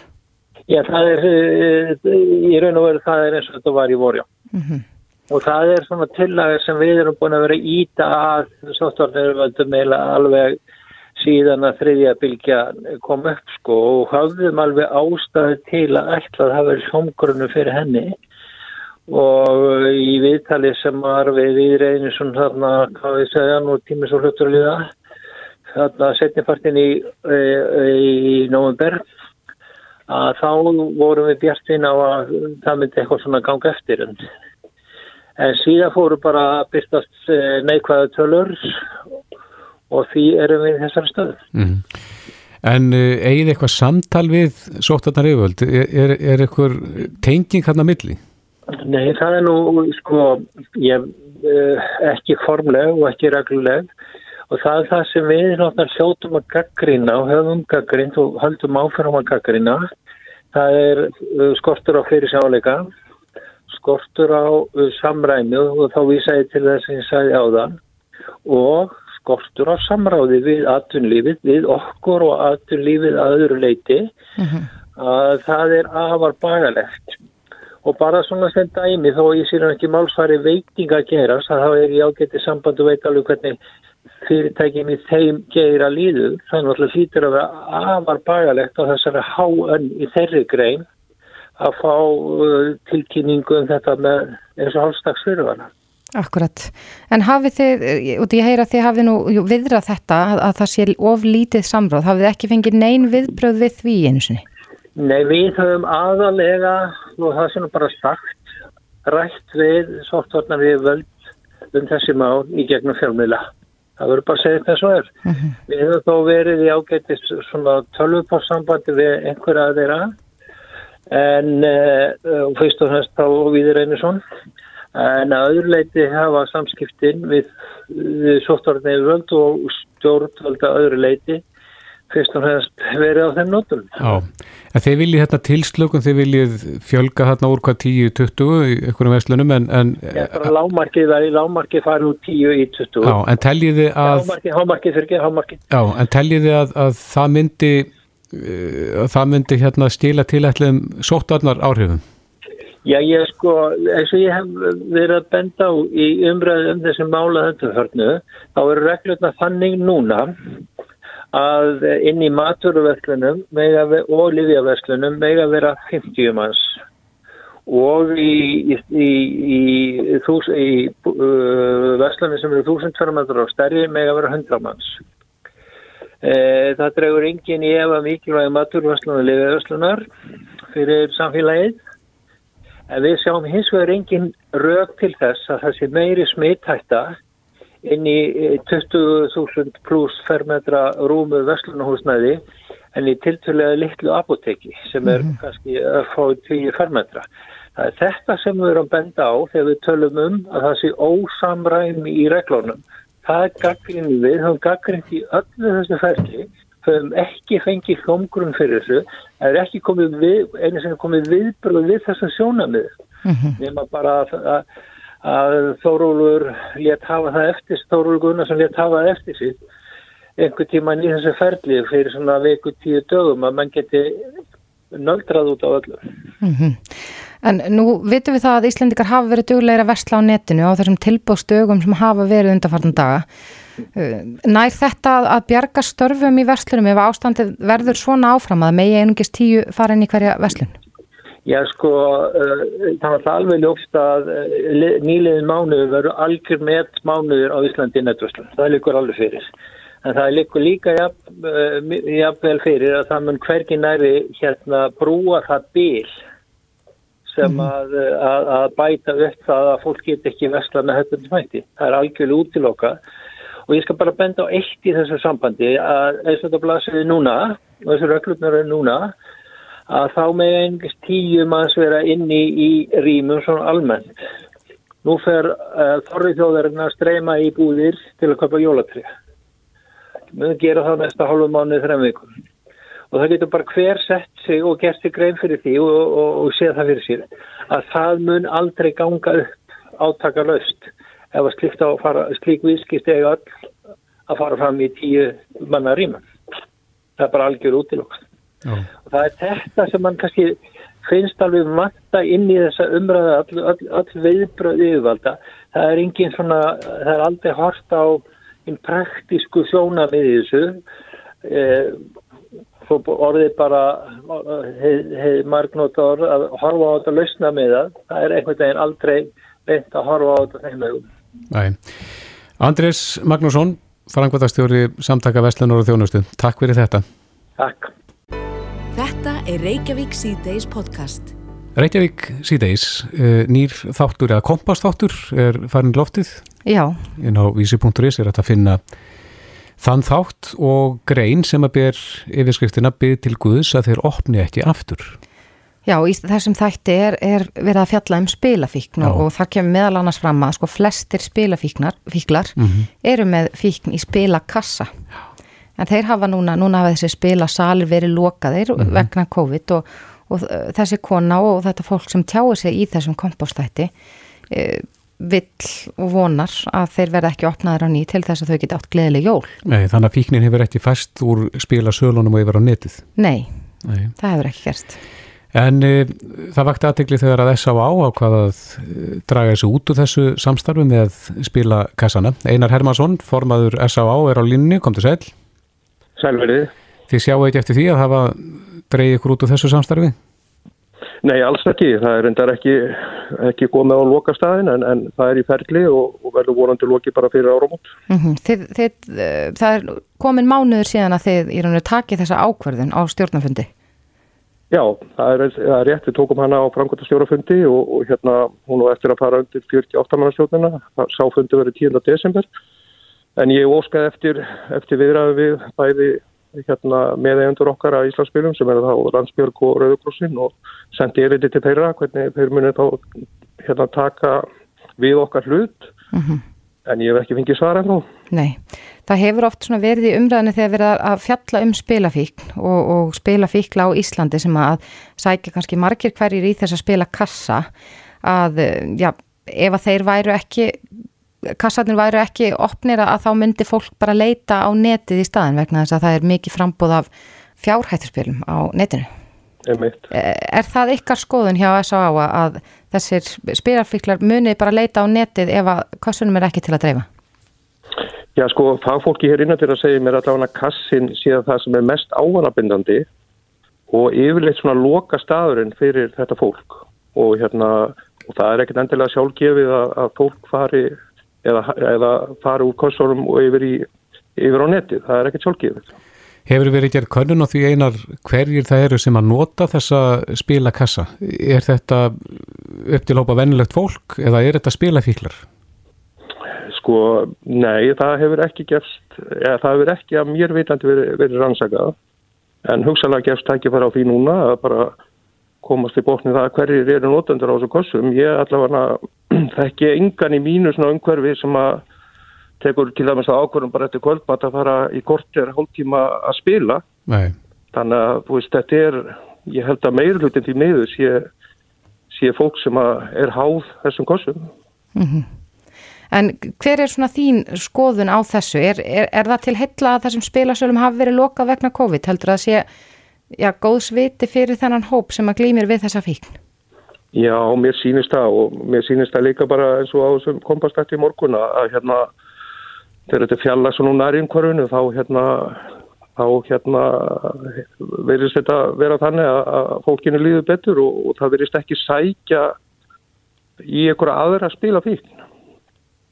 Já, það er uh, í raun og veru það er eins og þetta var í vor, já. Mm -hmm. Og það er svona tillagar sem við erum búin að vera íta að sóttvarnirvöldum eða alveg síðan að þriðja bylgja kom upp sko og hafðum alveg ástæði til að ætla að hafa sjómgrunnu fyrir henni og í viðtali sem var við í reyni svona þarna, hvað við segja nú tímis og hlutur að liða þarna setnipartin í, í, í november að þá vorum við bjartinn á að það myndi eitthvað svona ganga eftir en síðan fóru bara að byrstast eh, neikvæða tölur og því erum við í þessari stöðu. Mm. En uh, eigið eitthvað samtal við sóttarnar yfirvöld? Er, er, er eitthvað tenging hann að milli? Nei, það er nú, sko, ég, ekki formleg og ekki regluleg og það er það sem við náttúrulega hljóttum að gaggrina og höfum gaggrind og höldum áfram að gaggrina. Það er uh, skortur á fyrirsjáleika, skortur á samræmi og þá vísa ég til þess að ég sagði á það og skortur á samráði við aðtunlífið, við okkur og aðtunlífið að öðru leiti uh mhm. -huh. að það er afar bagalegt og bara svona sem dæmi þó ég sér ekki málsfari veiting að gerast að þá er ég ágætti samband og veit alveg hvernig fyrirtækjum í þeim geira líður þannig að hlýtur að vera afar bagalegt á þessari háönn í þeirri grein að fá uh, tilkynningu um þetta með eins og hálfstags fyrirvana. Akkurat, en hafið þið, og ég heyra þið hafið nú viðrað þetta að, að það sé of lítið samráð, hafið ekki fengið neyn viðbröð við því einu sinni? Nei, við höfum aðalega, og það sé nú bara sagt, rætt við sóttvarnar við völd um þessi mál í gegnum fjármila. Það verður bara að segja þetta svo er. Uh -huh. Við höfum þó verið í ágættis svona tölvupássambandi við einhverja að þeirra en uh, fyrst og fremst á Víður Einarsson en að öðru leiti hafa samskiptin við, við sóttvarnar við völd og stjórnvölda öðru leiti fyrst og fremst verið á þeim nótum. Já, en þeir viljið hérna tilslökun, þeir viljið fjölga hérna úr hvað 10-20 í einhverjum verslunum en... en Já, bara lámarkið í lámarkið farið úr 10 í 20. Já, en teljiði að... Hámarkið, hámarkið fyrir ekki, hámarkið. Já, en teljiði að, að það myndi, að það myndi hérna stíla til ætlum sóttarnar áhrifum? Já, ég sko, eins og ég hef verið að benda á í umræðu um þessum mála önduförnu, þá eru reglurna þannig núna að inn í maturverslunum og livjaverslunum mega vera 50 manns og í, í, í, í uh, verslunum sem eru 1000 fermetrar á stærri mega vera 100 manns. E, það dregur engin í efa mikilvægi maturverslun og livjaverslunar fyrir samfélagið. En við sjáum hins vegar engin rög til þess að það sé meiri smittætta inn í 20.000 pluss fermetra rúmu verslunahúsnæði en í tiltvölega litlu apoteki sem er mm -hmm. kannski að fá 10 fermetra. Það er þetta sem við erum benda á þegar við tölum um að það sé ósamræmi í reglunum. Það er gaggrinni við, það er gaggrinni í öllu þessu ferli, höfum ekki fengið hljómgrunn fyrir þessu, er ekki komið við, einu sem er komið viðbröð við þessum sjónamið. Mm -hmm. Nefna bara að, að að Þórólur létt hafa það eftir, Þórólur Gunnarsson létt hafa það eftir síðan einhver tíma í þessu ferli fyrir svona veiku tíu dögum að mann geti nöldrað út á öllu. Mm -hmm. En nú vitum við það að Íslandikar hafa verið dugleira vestla á netinu á þessum tilbóðstögum sem hafa verið undarfartan daga. Uh, nær þetta að bjarga störfum í vestlunum ef ástandið verður svona áfram að megi einungist tíu fara inn í hverja vestlun? Já sko, uh, það var alveg ljófst að uh, nýliðin mánuður verður algjör með mánuður á Íslandi í netverslun. Það likur alveg fyrir. En það likur líka jafnvel uh, fyrir að það mun hvergi næri hérna brúa það bíl sem mhm. að, að, að bæta upp það að fólk get ekki vesla með þetta smætti. Það er algjörlega útiloka og ég skal bara benda á eitt í þessu sambandi að eins og þetta blasiði núna og þessu reglurnar er núna að þá með einhvers tíu manns vera inni í rýmum svona almennt. Nú fer uh, þorrið þjóðarinn að streyma í búðir til að köpa jólatrið. Mjög gera það næsta hálfu mánuð þrejum vikum. Og það getur bara hver sett sig og gert sig grein fyrir því og, og, og séð það fyrir sér að það mun aldrei ganga upp átaka laust ef að slík viðskist eða all að fara fram í tíu manna rýmum. Það er bara algjör útilókst. Og það er þetta sem mann kannski finnst alveg matta inn í þessa umræða all, all, all viðbröð yfirvalda. Það er engin svona það er aldrei hort á einn praktísku sjóna við þessu. Eh, orðið bara hefði hef margnóta orð að horfa á þetta lausna með það. Það er einhvern veginn aldrei beint að horfa á þetta þeim vegum Andrés Magnússon frangvataðstjóri samtaka Vestlunur og Þjónustu. Takk fyrir þetta. Takk Þetta er Reykjavík C-Days podcast. Reykjavík C-Days, eh, nýr þáttur eða kompastáttur er farin loftið. Já. En á vísi.is er þetta að finna þann þátt og grein sem að ber yfirskriftina byrð til Guðs að þeir opni ekki aftur. Já, í þessum þætti er, er verið að fjalla um spilafíkn og, og þar kemur meðal annars fram að sko flestir spilafíklar mm -hmm. eru með fíkn í spilakassa. Já en þeir hafa núna, núna hafa þessi spila salir verið lokaðir mm -hmm. vegna COVID og, og þessi kona og þetta fólk sem tjáir sig í þessum kompostætti e, vill og vonar að þeir verða ekki opnaður á ný til þess að þau geta átt gleðileg jól. Nei, þannig að fíknin hefur ekki fæst úr spila sölunum og yfir á netið. Nei, Nei. það hefur ekki gerst. En e, það vakti aðtegli þegar að S.A.A. ákvaða að e, draga þessu út úr þessu samstarfi með spila kassana. Einar Hermansson, formaður S.A.A. er á línni, kom til sæl. Sælverið. Þið sjáu ekki eftir því að hafa dreigið ykkur út úr þessu samstarfi? Nei, alls ekki. Það er endar ekki, ekki komið á loka staðin en, en það er í ferli og, og verður vonandi loki bara fyrir áramót. Mm -hmm. þið, þið, það er komin mánuður síðan að þið í rauninu taki þessa ákverðin á stjórnafundi. Já, það er, það er rétt. Við tókum hana á framkvæmta stjórnafundi og, og hérna hún var eftir að fara undir 48 mannastjórnina. Sáfundi verið 10. desember en ég óskaði eftir, eftir viðræðu við bæði hérna, meðeigjandur okkar að Íslandsbyrjum sem er þá Landsbjörg og Rauðurkrossin og sendi erindi til þeirra hvernig þeir munið þá hérna, taka við okkar hlut mm -hmm. en ég hef ekki fengið svara ennú. Nei, það hefur oft verið í umræðinu þegar verið að fjalla um spilafíkn og, og spilafíkla á Íslandi sem að sækja kannski margir hverjir í þess að spila kassa að já, ef að þeir væru ekki kassarnir væru ekki opnir að þá myndi fólk bara leita á netið í staðin vegna þess að það er mikið frambúð af fjárhætturspilum á netinu. Einmitt. E, er það ykkar skoðun hjá S.A.A. að þessir spilafíklar munið bara leita á netið ef að kassunum er ekki til að dreifa? Já sko, fagfólki hér innan til að segja mér allavega að kassin séða það sem er mest ávanabindandi og yfirleitt svona loka staðurinn fyrir þetta fólk og hérna og það er ekkert endilega sjálfgefið að, að fólk fari eða, eða fara úr kossorum og yfir, í, yfir á netið. Það er ekkert sjálfgefið. Hefur verið gerð könnun á því einar hverjir það eru sem að nota þessa spilakassa? Er þetta upp til hópa vennilegt fólk eða er þetta spilafíklar? Sko, nei, það hefur ekki gefst, eða það hefur ekki að mér vitandi verið, verið rannsakað en hugsalega gefst það ekki fara á því núna að bara komast í bóknir það hverjir eru notendur á þessu kossum. Ég allavega þekki engan í mínu svona umhverfi sem að tekur til dæmis að ákvörðum bara eftir kvöldmatt að fara í kortir hóltíma að spila. Nei. Þannig að þú veist þetta er, ég held að meirlutin því miður sé, sé fólk sem er háð þessum kossum. Mm -hmm. En hver er svona þín skoðun á þessu? Er, er, er það til heilla að þessum spilasölum hafi verið lokað vegna COVID? Heldur það að sé já, góðsviti fyrir þennan hóp sem að glýmir við þessa fíkn? Já, mér sýnist það og mér sýnist það líka bara eins og á þessum kompastætti í morgun að hérna þegar þetta fjalla svo nú nær einhverjunu þá hérna þá hérna verðist þetta vera þannig að fólkinu líður betur og, og það verðist ekki sækja í einhverja aðra að spila fíkn.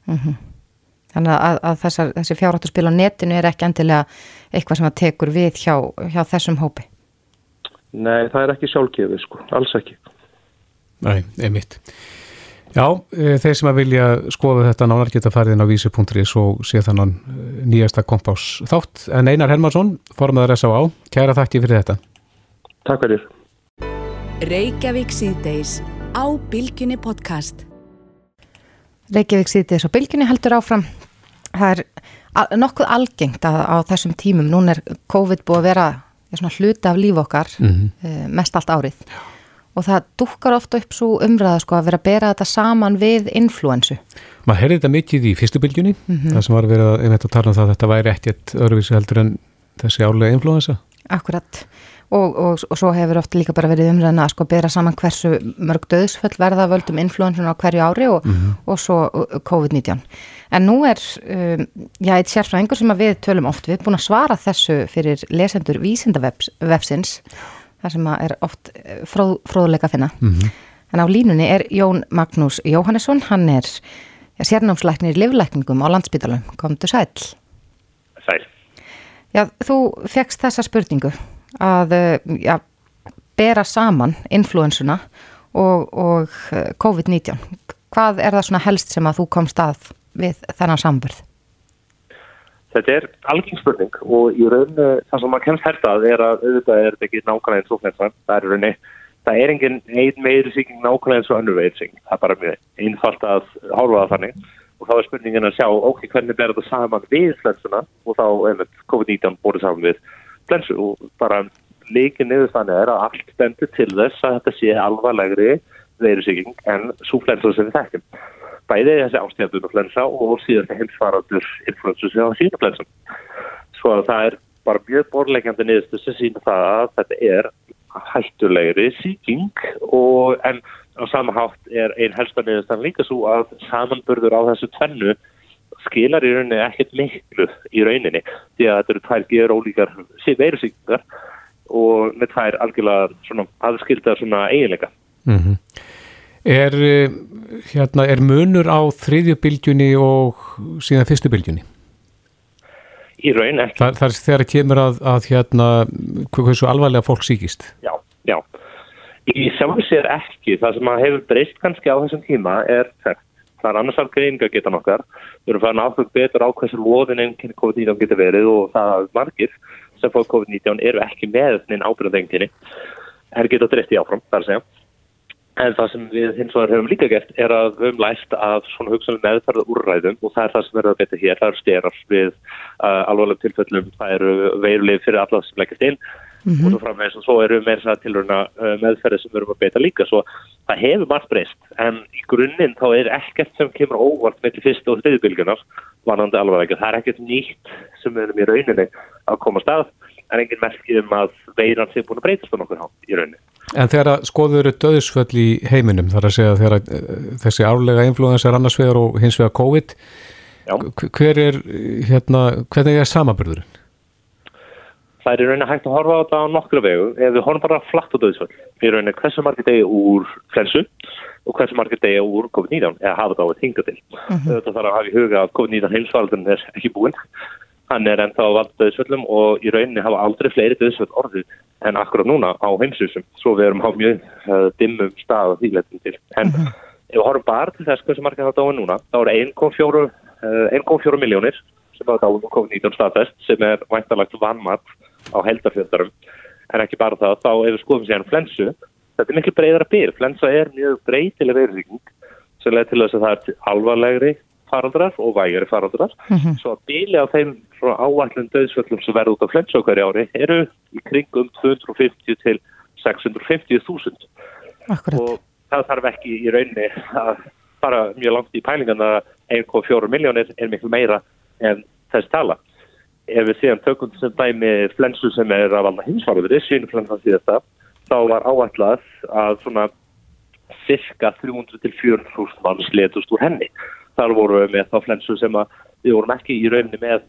Mm -hmm. Þannig að, að þessar, þessi fjárhættu spil á netinu er ekki endilega eitthvað sem að tekur við hjá, hjá þessum hópi? Nei, það er ekki sjálfgefið sko, alls ekki. Nei, einmitt. Já, e, þeir sem að vilja skoða þetta nánar geta farið inn á vísi.is og sé þannan e, nýjasta kompás þátt. En Einar Helmarsson, formadur S.A.A. Kæra þakki fyrir þetta. Takk fyrir. Reykjavík síðdeis á Bilginni podcast. Reykjavík síðdeis á Bilginni heldur áfram. Það er nokkuð algengt að á þessum tímum, nún er COVID búið að vera hluti af líf okkar mm -hmm. mest allt árið. Já og það dukkar ofta upp svo umræða sko að vera að bera þetta saman við influensu. Maður heyrði þetta mikið í fyrstu bylgjunni, mm -hmm. það sem var að, að tala um það að þetta væri ekkert öðruvísi heldur en þessi álega influensa. Akkurat og, og, og svo hefur ofta líka bara verið umræðina að sko bera saman hversu mörg döðsföll verða völdum influensun á hverju ári og, mm -hmm. og svo uh, COVID-19. En nú er, um, já, eitt sérfræðingur sem við tölum oft, við erum búin að svara þessu fyrir lesendur vísindavefsins þar sem er oft eh, fróð, fróðleika að finna. Mm -hmm. En á línunni er Jón Magnús Jóhannesson, hann er ja, sérnámslæknir í livlækningum á landsbytalum. Komdu sæl. Sæl. Já, þú fegst þessa spurningu að eh, ja, bera saman influensuna og, og eh, COVID-19. Hvað er það svona helst sem að þú komst að við þennan sambörð? Þetta er algeng spurning og í rauninu það sem maður kemst hertað er að auðvitað er þetta ekki nákvæmlega eins og flensvan. Það er rauninu, það er engin einn meiri síking nákvæmlega eins og önnur veir síking. Það er bara mjög einfalt að hálfa það þannig og þá er spurningin að sjá ok, hvernig ber þetta saman við flensuna og þá einmitt COVID-19 búið saman við flensu og bara líka niður þannig er að allt stendur til þess að þetta sé alvarlegri veirusíking en svo flensu sem við þekkjum bæði þessi ástíðabunuflensa og síðan þetta heimsvaraður influensu sem á sínuflensum. Svo að það er bara mjög borlegjandi niðurstu sem sína það að þetta er hættulegri síking og en á samahátt er einn helsta niðurstan líka svo að samanburður á þessu tvennu skilar í rauninni ekkert miklu í rauninni því að þetta eru tvær gerur ólíkar veirusíkingar og með tvær algjörlega svona aðskilda svona eiginleika. Mm -hmm. Er, hérna, er munur á þriðjubiljunni og síðan fyrstubiljunni? Í raun ekki. Þa, það er þegar kemur að, að hérna, hversu alvarlega fólk síkist? Já, já. Í sjálfur sér ekki. Það sem að hefur breyst kannski á þessum tíma er þekkt. Það er annars alveg greininga geta nokkar. Við erum farin áfug betur á hversu loðin enn COVID-19 getur verið og það margir sem fóð COVID-19 eru ekki með þennin ábyrðandenginni. Það er getað dreyst í áfram, það er að segja. En það sem við hins vegar hefum líka gert er að við höfum læst af svona hugsanlega meðferða úrræðum og það er það sem verður að beta hér. Það eru styrar við uh, alvarlega tilfellum, það eru veirulegi fyrir alla sem leggast inn mm -hmm. og svo framvegis og svo eru meira það tilurna uh, meðferði sem verðum að beta líka. Svo það hefur margt breyst en í grunninn þá er ekkert sem kemur óvart með til fyrst og þriðbilgunar vanandi alvarlega. Það er ekkert nýtt sem við erum í rauninni að koma stað en engin merkið um að veiran sé búin að breytast á nokkur hán í rauninni. En þegar að skoður eru döðsföll í heiminum, þar að segja þegar að þessi árlega influens er annars vegar og hins vegar COVID, Já. hver er, hérna, hvernig er samaburðurinn? Það er í rauninni hægt að horfa á þetta á nokkru vegu, ef við horfum bara flatt á döðsföll, í rauninni hversu margir degi úr flensu og hversu margir degi úr COVID-19, eða hafa þetta á að tinga til. Uh -huh. Þetta þarf að hafa í huga að COVID-19 heimsvaldun er ekki búinn hann er ennþá að valda döðsvöllum og í rauninni hafa aldrei fleiri döðsvöll orðið en akkurat núna á heimsvísum svo við erum á mjög uh, dimmum stað því letum til. En uh -huh. ef við horfum bara til þess hversu margir það dáið núna þá eru 1,4 uh, miljónir sem hafa dáið um COVID-19 staðfest sem er væntalagt vannmatt á heldafjöldarum en ekki bara það, þá ef við skoðum sér flensu, þetta er miklu breyðara byr flensa er mjög breytileg veirðing sem leði til þess að það er alvarlegri faraldrar og vægari faraldrar. Mm -hmm. svo að bíli á þeim áallin döðsvöllum sem verður út af flensu á hverju ári eru í kringum 250 til 650.000 og það þarf ekki í raunni að fara mjög langt í pælingana 1,4 miljónir er miklu meira en þess tala. Ef við séum tökum sem dæmi flensu sem er að valda hinsvarður sínuflensan síðasta þá var áallað að svona cirka 300 til 400.000 mann sletust úr henni þar voru við með þá flensu sem að við vorum ekki í rauninni með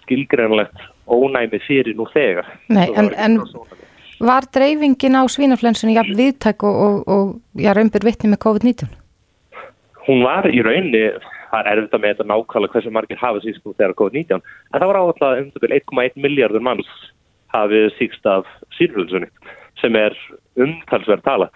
skilgreinlegt ónæmi fyrir nú þegar. Nei, en, en var dreifingin á svínaflensunni jafn viðtæk og, og, og já, raumbur vittni með COVID-19? Hún var í rauninni, það er erfitt að með þetta nákvæmlega hversu margir hafið síst nú þegar COVID-19, en það var áallega um 1,1 miljardur manns hafið síst af sínflensunni sem er umtalsverð tala.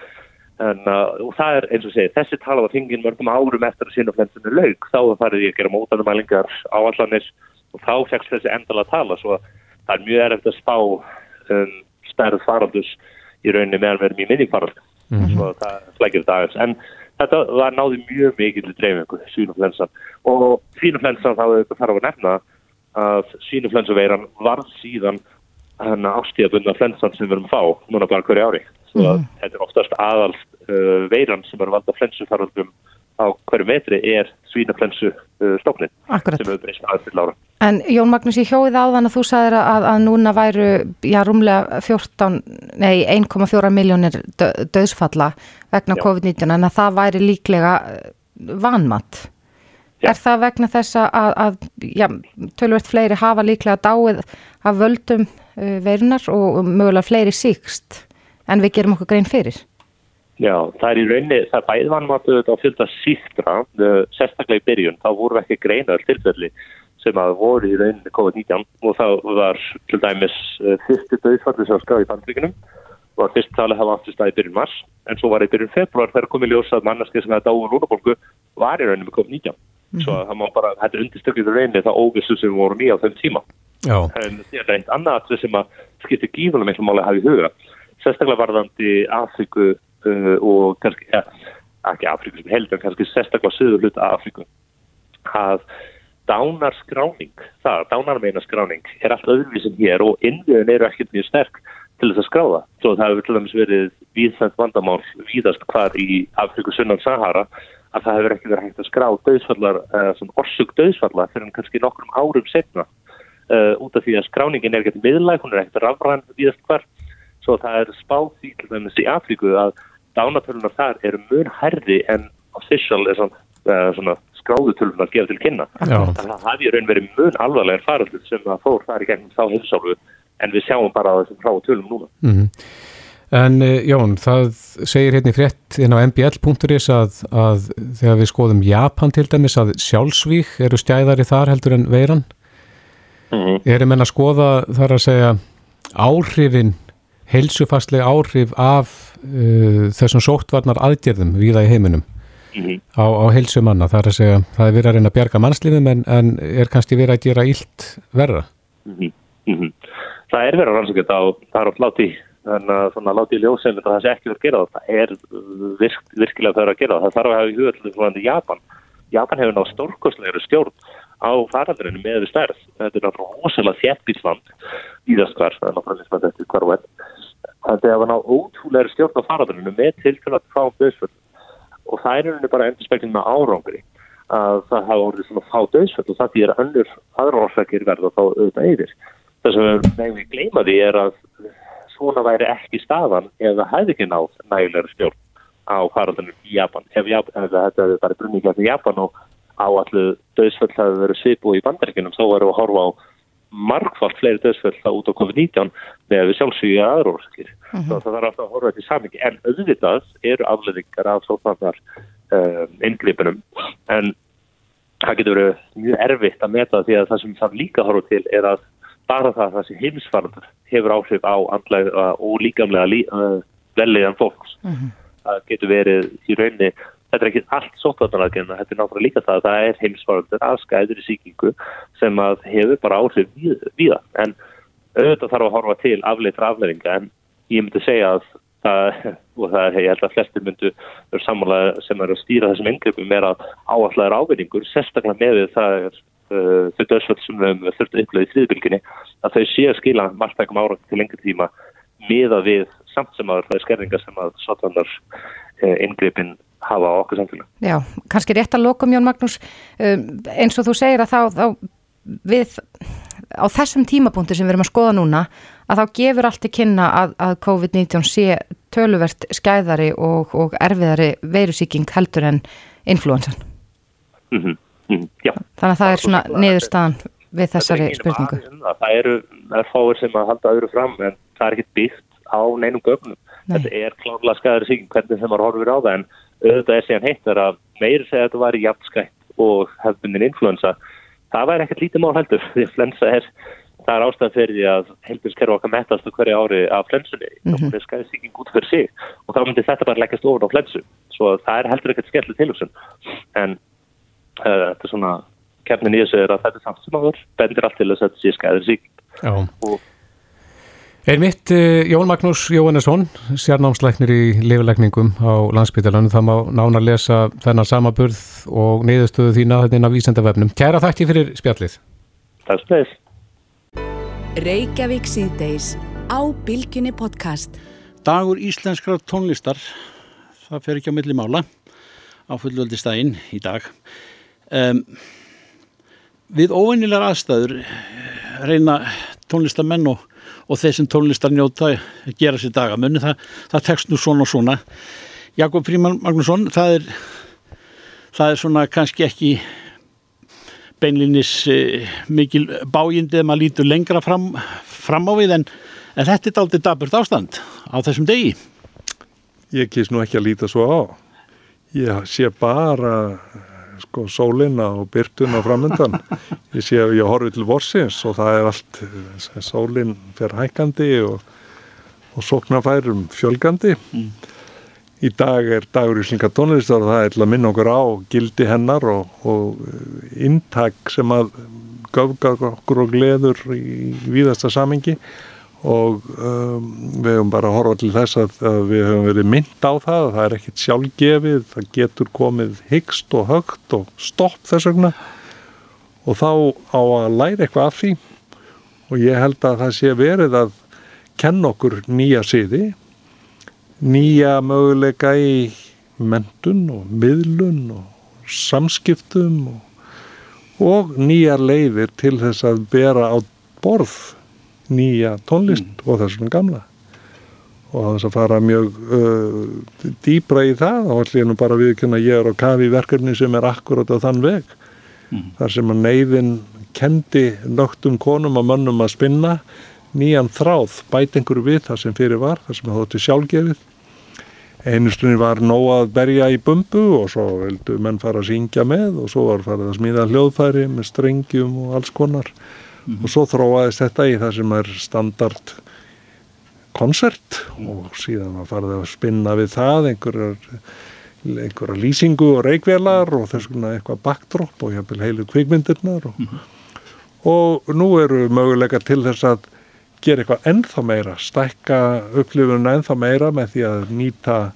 En, uh, og það er eins og segið, þessi tala var hingin mörgum árum eftir að sínuflensunni laug, þá farið ég að gera mótanumælingar á allanir og þá fegst þessi endala tala, svo það er mjög erfitt að spá um, stærð faraldus í rauninni meðan verðum í minningfarald, mm -hmm. svo það flækir dagins, en þetta var náði mjög mikið til dreifingu, sínuflensan, og sínuflensan þá þarf að nefna að sínuflensuveiran var síðan ástíðabundna flensan sem við erum að fá, núna bara hverju ári svo að mm. þetta er oftast aðal uh, veiran sem er valda flensufaraldum á hverju metri er svínaflensu uh, stofnin sem hefur breyst aðeins ára. En Jón Magnús, ég hjóði á þann að þú sagðir að, að núna væru, já, rúmlega 14, nei, 1,4 miljónir döðsfalla vegna COVID-19 en að það væri líklega uh, vanmatt. Já. Er það vegna þess að, að já, tölvert fleiri hafa líklega dáið af völdum uh, verunar og mögulega fleiri síkst? En við gerum okkur grein fyrir. Já, það er í rauninni, það er bæðvannmáttuð á fylgta síktra, sérstaklega í byrjun, þá voru ekki greinar tilfelli sem að voru í rauninni COVID-19 og þá var til dæmis uh, fyrstu döðfalli sem skráði í bandvíkunum var fyrst talið að hafa aftur stað í byrjun mars en svo var í byrjun februar þegar komið ljósað manneski sem hefði dáið lúnabólgu var í rauninni með COVID-19 mm -hmm. svo það má bara, þetta undirstökið í rauninni það óvissu sem voru nýja á þeim tíma Já. en þetta er eitt annað sem að skiptir gífunum máli að hafa í huga sérstaklega varðandi Afriku uh, og kannski, ja, ekki Afriku sem heldur, kannski sérstaklega söður hluta Afriku að dánarskráning, það, dánarmeinaskráning er allt öðruvísin hér og innviðin eru ekkert mjög sterk til þess að skráða. Svo það hefur til dæmis verið víðsend vandamál víðast hvar í Afriku sunnan Sahara að það hefur ekki verið hægt að skrá döðsfallar, uh, svona orsug döðsfallar fyrir kannski nokkrum árum setna uh, út af því að skráningin er ekkert miðlæg, hún er ekkert rafræn víðast hvar svo það er spáð því til dæmis í Afríku að dánatölunar þar eru mun herri en official er svona, uh, svona skráðutölunar gefa til kynna. Já. Þannig að það í raun verið mun alvarlegar faraldur sem að fór þar í gegnum þá heilsálu en við sjáum bara þessum frá tölum núna. Mm En eh, Jón, það segir hérna í frétt inn á mbl.is að, að þegar við skoðum Japan til dæmis að sjálfsvík eru stæðari þar heldur en veiran. Mm Erum en að skoða þar að segja áhrifin, heilsufastlega áhrif af uh, þessum sóttvarnar aðgerðum viða í heiminum -hmm. á, á heilsumanna. Það er að segja, það er verið að reyna að bjarga mannslífum en, en er kannski verið að gera illt verra. Mm -hmm. Það er verið að rannsaka þetta og það er oft láti en að svona láti í ljósum það sé ekki verið að gera það. Það er virk, virkilega verið að gera það. Það þarf að hafa í huga til því að Japan. Japan hefur nátt stórkostlegri stjórn á faraldurinu með við stærð. Þetta er náttúrulega rosalega þjættbísland íðast hvar, það er náttúrulega þetta hvar og enn. Þetta hefur nátt ótrúlega stjórn á faraldurinu með tilfæðan frá döðsföld og það er einhvern bara endur spekling með árangri að það hafa orðið svona fá döðsföld og það því er önnur aðra orsakir verða þá auðvitað yfir. Þess að við við gleyma því er að svona væri ekki staðan ef það hefði ekki náð nægilega stjórn á faraldunum í Japan. Ef, ef þetta hefði bara brunnið gætið Japan og áallu döðsföll hefði verið svipu í bandaríkinum, þá varum við að horfa á margfald fleiri döðsföll þá út á COVID-19 með við sjálfsögja aðra orsakir. Mm -hmm. Það þarf alltaf að horfa til samingi. En auðvitað eru afleðingar af sótvarnar um, inngripunum. En það getur verið mjög erfitt að meta því að það sem það líka horfa til er að bara það að þessi heimsfarður hefur áhrif á andlega og líkamlega lí, uh, velliðan fólks. Mm -hmm. Það getur verið í rauninni, þetta er ekki allt sóttvarnaragina, þetta er náttúrulega líka það að það er heimsfarður að skæður í síkingu sem að hefur bara áhrif það. En auðvitað þarf að horfa til afleitra afleiringa en ég myndi segja að það, og það er, ég held að flestir myndu eru sammála sem eru að stýra þessum engripum er að áallega er ávinningur, sérstaklega með það er uh, þau döðsvöld sem við höfum þurft að upplöða í þriðbylginni, að þau sé að skila margtækum ára til lengri tíma miða við samt sem að það er skerringa sem að sotvannar uh, engripin hafa á okkur samfélag. Já, kannski rétt að lokum Jón Magnús, um, eins og þú segir að þá, þá við á þessum tímapunktu sem við erum að skoða núna að þá gefur allt í kynna að, að COVID-19 sé töluvert skæðari og, og erfiðari veirusíking heldur en influensan. Mm -hmm. Mm -hmm. Þannig að það er svona niðurstaðan við þessari spurningu. Að, það eru erfáir sem að halda öðru fram en það er ekkert byggt á neinum gögnum. Nei. Þetta er klárlega skæðari síking hvernig þeim maður horfir á það en auðvitað er síðan heitt að meiri segja að þetta var jafnskætt og hefðbundin influensa. Það væri ekkert lítið mál heldur því að flensa er, það er ástæðan fyrir því að heilbjörnskerfi okkar metast hverju ári af flensunni, mm -hmm. þá er skæðsíking út fyrir sig og þá myndir þetta bara leggast ofan á flensu, svo það er heldur ekkert skellið tilhugsun, en uh, þetta er svona, kemnin í þessu er að þetta er samt sem aður, bendir allt til þess að þetta sé skæðsíking og Er mitt Jón Magnús Jóhannesson, sérnámsleiknir í lifilegningum á landsbytalanum. Það má nána lesa þennan samaburð og neyðustöðu þína þetta inn á vísendavefnum. Kæra þakki fyrir spjallið. Takk fyrir. Reykjavík síðdeis á Bilginni podcast. Dagur íslenskrar tónlistar, það fer ekki á milli mála á fullvöldistægin í dag. Um, við óveinilegar aðstæður reyna tónlistamenn og og þeir sem tónlistar njóta gera sér daga. Munni, það, tekst nú svona og svona. Jakob Fríman Magnússon það er, það er svona kannski ekki beinlinis eh, mikil bájindi eða maður lítur lengra fram, fram á við en, en þetta er aldrei daburt ástand á þessum degi. Ég kýrst nú ekki að líta svo á. Ég sé bara sko sólina og byrtuna framöndan ég sé að ég horfi til vorsins og það er allt sólin fyrir hækandi og, og sóknarfærum fjölgandi. Mm. í dag er dagur í slinga tónlistar og það er til að minna okkur á gildi hennar og, og intak sem að göfgar okkur og gleður í víðasta samengi og um, við höfum bara að horfa til þess að, að við höfum verið mynd á það það er ekkit sjálfgefið, það getur komið hyggst og högt og stopp þess vegna. Og þá á að læra eitthvað af því. Og ég held að það sé verið að kenna okkur nýja siði nýja möguleika í mentun og miðlun og samskiptum og, og nýjar leiðir til þess að bera á borð nýja tónlist mm. og þessum gamla og að þess að fara mjög uh, dýbra í það og allir nú bara viðkynna ég er á kafi verkefni sem er akkurat á þann veg mm. þar sem að neyðin kendi nögtum konum og mönnum að spinna nýjan þráð, bæt einhverju við þar sem fyrir var, þar sem það þótti sjálfgefið einustunni var nóg að berja í bumbu og svo vildu menn fara að syngja með og svo var farið að smíða hljóðfæri með strengjum og alls konar mm -hmm. og svo þróaðist þetta í það sem er standard koncert og síðan var farið að spinna við það einhverjar einhverja lýsingu og reikvelar og þess vegna eitthvað backdrop og jáfnvel heilu kvikmyndirnar og, mm -hmm. og nú eru möguleika til þess að gera eitthvað ennþá meira, stækka upplifunum ennþá meira með því að nýta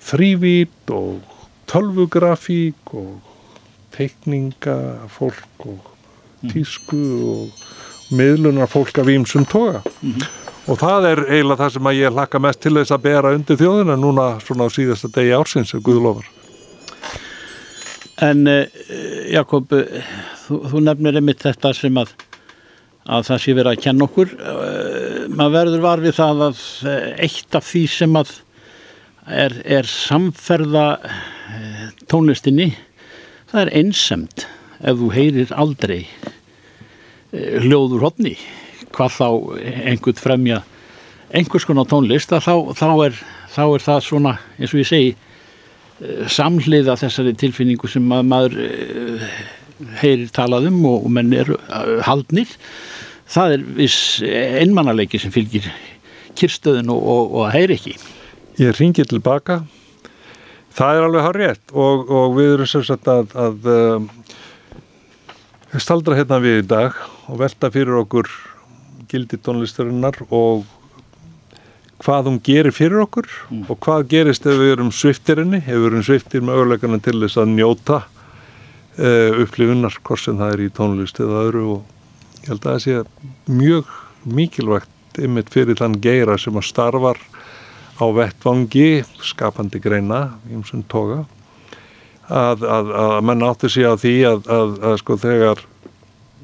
þrývít og tölvugrafík og teikninga fólk og. Tísku og miðlunar fólk af ímsum toga. Mm -hmm. og það er eiginlega það sem að ég hlakka mest til þess að bera undir þjóðina núna svona á síðasta degi ársins ef Guðlofar En eh, Jakob eh, þú, þú nefnir einmitt þetta sem að að það sé verið að kenna okkur. Uh, maður verður var við það að uh, eitt af því sem að er, er samferða tónlistinni það er einsemt ef þú heyrir aldrei hljóður hodni hvað þá einhvern fremja einhvers konar tónlist þá, þá, er, þá er það svona eins og ég segi samhliða þessari tilfinningu sem maður heyrir talaðum og, menn eru haldnir. Það er viss einmannaleiki sem fylgir kyrstöðun og, og, og heyri ekki. Ég ringi tilbaka. Það er alveg hár rétt og, og við erum sagt að, að um, staldra hérna við í dag og velta fyrir okkur gildi tónlistarinnar og hvað hún gerir fyrir okkur mm. og hvað gerist ef við erum sviftirinni, ef við erum sviftir með öguleikana til þess að njóta uh, upplifunnar hvort sem það er í tónlist eða öðru og ég held að það sé mjög mikilvægt ymmit fyrir þann geira sem að starfar á vettvangi skapandi greina ímsum toga að, að, að mann átti sig á því að, að sko þegar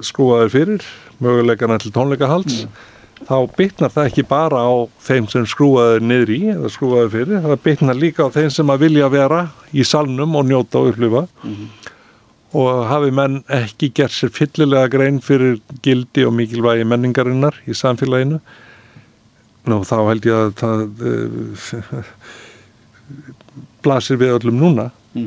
skrúaður fyrir möguleikana til tónleikahalds mm. þá bytnar það ekki bara á þeim sem skrúaður niður í eða skrúaður fyrir, það bytnar líka á þeim sem að vilja vera í salnum og njóta og upplifa mm og hafi menn ekki gert sér fyllilega grein fyrir gildi og mikilvægi menningarinnar í samfélaginu Nú, þá held ég að það uh, blasir við öllum núna mm.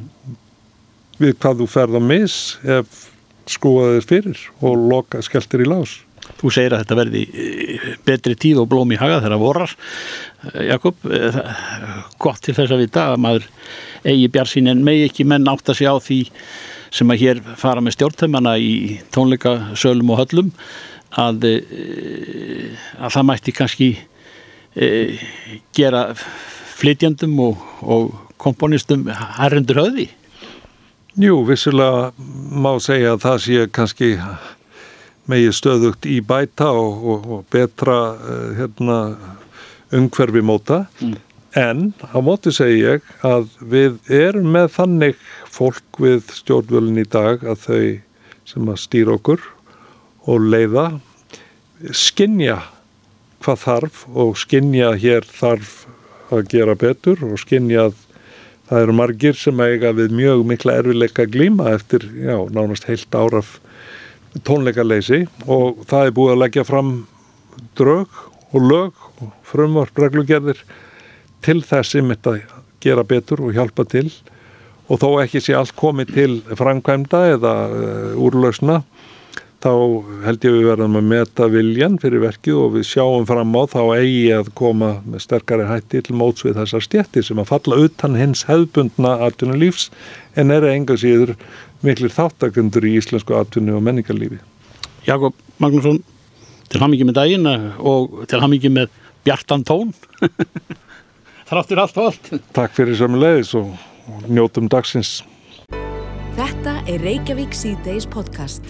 Við hvað þú ferð á mis ef skúaðir fyrir og loka skeltir í lás. Þú segir að þetta verði eh, betri tíð og blóm í haga þegar vorar. Eh, Jakob, gott til þess að vita að maður eigi bjarsín en megi ekki menn átt að segja á því sem að hér fara með stjórntömmana í tónleikasölum og höllum að, eh, að það mætti kannski gera flytjandum og, og komponistum herrendur höfði Jú, vissulega má segja að það sé kannski megið stöðugt í bæta og, og, og betra uh, hérna, umhverfi móta mm. en á móti segi ég að við erum með þannig fólk við stjórnvölin í dag að þau sem að stýra okkur og leiða skinja hvað þarf og skinja hér þarf að gera betur og skinja að það eru margir sem eiga við mjög mikla erfileika glíma eftir já, nánast heilt áraf tónleikaleysi og það er búið að leggja fram drög og lög og frumvarp reglugerðir til þess ymitt að gera betur og hjálpa til. Og þó ekki sé allt komið til framkvæmda eða uh, úrlausna þá held ég við verðum að meta viljan fyrir verkið og við sjáum fram á þá eigi að koma með sterkari hætti til móts við þessar stjættir sem að falla utan hins hefðbundna atvinnulífs en er enga síður miklir þáttakundur í íslensku atvinnu og menningarlífi. Jakob Magnússon, til ham ekki með daginn og til ham ekki með bjartan tón. Þráttur allt og allt. Takk fyrir sömulegis og og njótum dagsins. Þetta er Reykjavík C-Days podcast.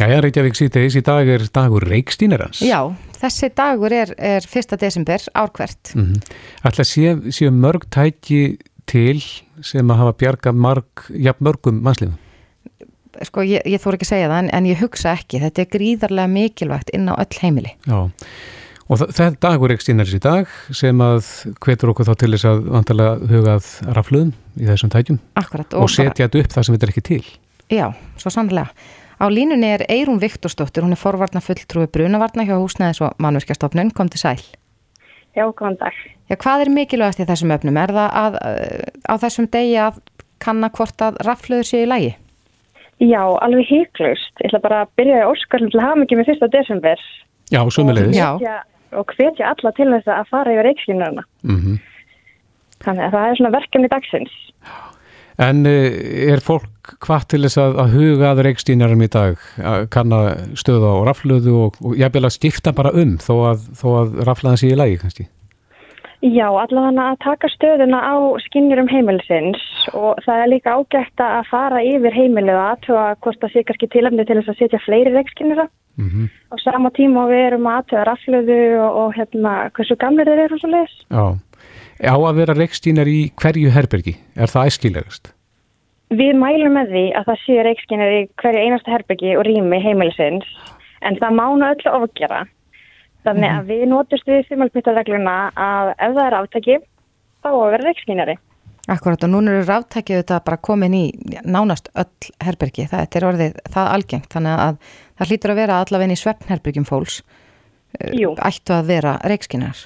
Jæja, Reykjavík C-Days í dag er dagur Reykstínarans. Já, þessi dagur er, er 1. desember árkvert. Mm -hmm. Að séu sé mörg tæki til sem að hafa bjarga marg, ja, mörgum mannslefum? Sko, ég, ég þór ekki að segja það en, en ég hugsa ekki. Þetta er gríðarlega mikilvægt inn á öll heimili. Já, Og þetta dagur ekki stínarins í dag sem að hvetur okkur þá til þess að vantarlega hugað rafluðum í þessum tækjum Akkurat, og, og setja þetta upp það sem þetta er ekki til. Já, svo sannlega. Á línunni er Eirún Viktorsdóttir, hún er forvarnar fulltrúi brunavarna hjá húsnæðis og mannverkjastofnun, kom til sæl. Já, góðan dag. Já, hvað er mikilvægast í þessum öfnum? Er það að, á þessum degi að kanna hvort að rafluður séu í lægi? Já, alveg híklust. Ég ætla bara að byrja í óskarlum til að hafa mikið með fyrsta desember. Já, sumulegis. Já. Og hvetja alla til þess að fara yfir reikslínurna. Mm -hmm. Þannig að það er svona verkefni dagsins. En er fólk hvað til þess að, að huga að reikstýnjarum í dag að kanna stöða á rafluðu og, og vil að skipta bara um þó að, þó að raflaðan sé í lægi kannski? Já, allavega að taka stöðuna á skinnjurum heimilisins og það er líka ágætt að fara yfir heimilið að aðtöða hvort það sé kannski tilöfni til þess að setja fleiri reikskinnjura mm -hmm. og sama tíma við erum að aðtöða rafluðu og, og hérna hversu gamlir þeir eru og svo leiðis. Já, á að vera reikstýnjar í hverju herbergi, er það æskilegast? Við mælum með því að það séu reikskinnjar í hverju einasta herbergi og rými heimilisins en það mánu öllu ofgjara Þannig að við nótust við þumalpýttarregluna að ef það er ráttæki þá að vera reikskínari. Akkurat og núna eru ráttækið þetta bara komin í nánast öll herbergi. Það er orðið það algengt þannig að það hlýtur að vera allavegni í svefnherbergjum fólks. Jú. Ættu að vera reikskínar.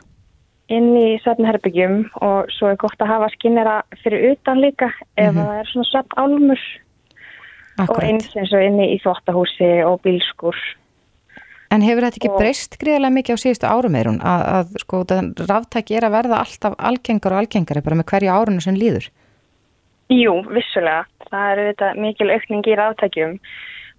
Inn í svefnherbergjum og svo er gott að hafa skinnara fyrir utan líka ef mm -hmm. það er svona svefnálmur og eins eins og inni í þvóttahúsi og bílskur. En hefur þetta ekki og... breyst gríðarlega mikið á síðustu árum eirun að, að sko ráftæki er að verða alltaf algengar og algengari bara með hverju árunum sem líður? Jú, vissulega. Það eru þetta mikil aukning í ráftækjum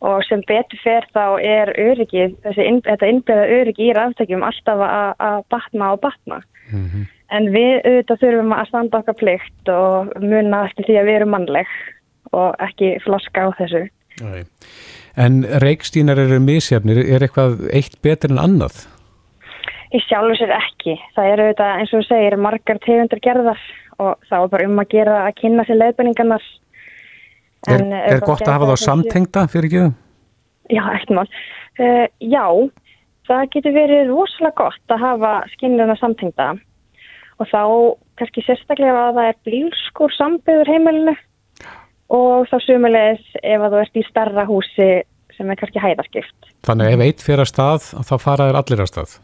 og sem betur fer þá er öryggið, þessi, þetta innbyrða öryggi í ráftækjum alltaf að batna og batna. Mm -hmm. En við auðvitað þurfum að standa okkar plikt og muna eftir því að við erum mannleg og ekki flaska á þessu. Nei. En reikstýnar eru misjafnir, er eitthvað eitt betur en annað? Í sjálfur sér ekki. Það eru þetta eins og þú segir margar tegundur gerðar og þá er bara um að gera að kynna sér leiðbenningarnar. Er, er gott að hafa þá samtengta fyrir ekki? Já, ekkert mál. Uh, já, það getur verið rosalega gott að hafa skinnurna samtengta og þá kannski sérstaklega að það er blílskur sambyður heimilinu og þá sumulegis ef að þú ert í starra húsi sem er kannski hæðarskipt. Þannig ef eitt fyrir að stað, þá faraður allir að stað?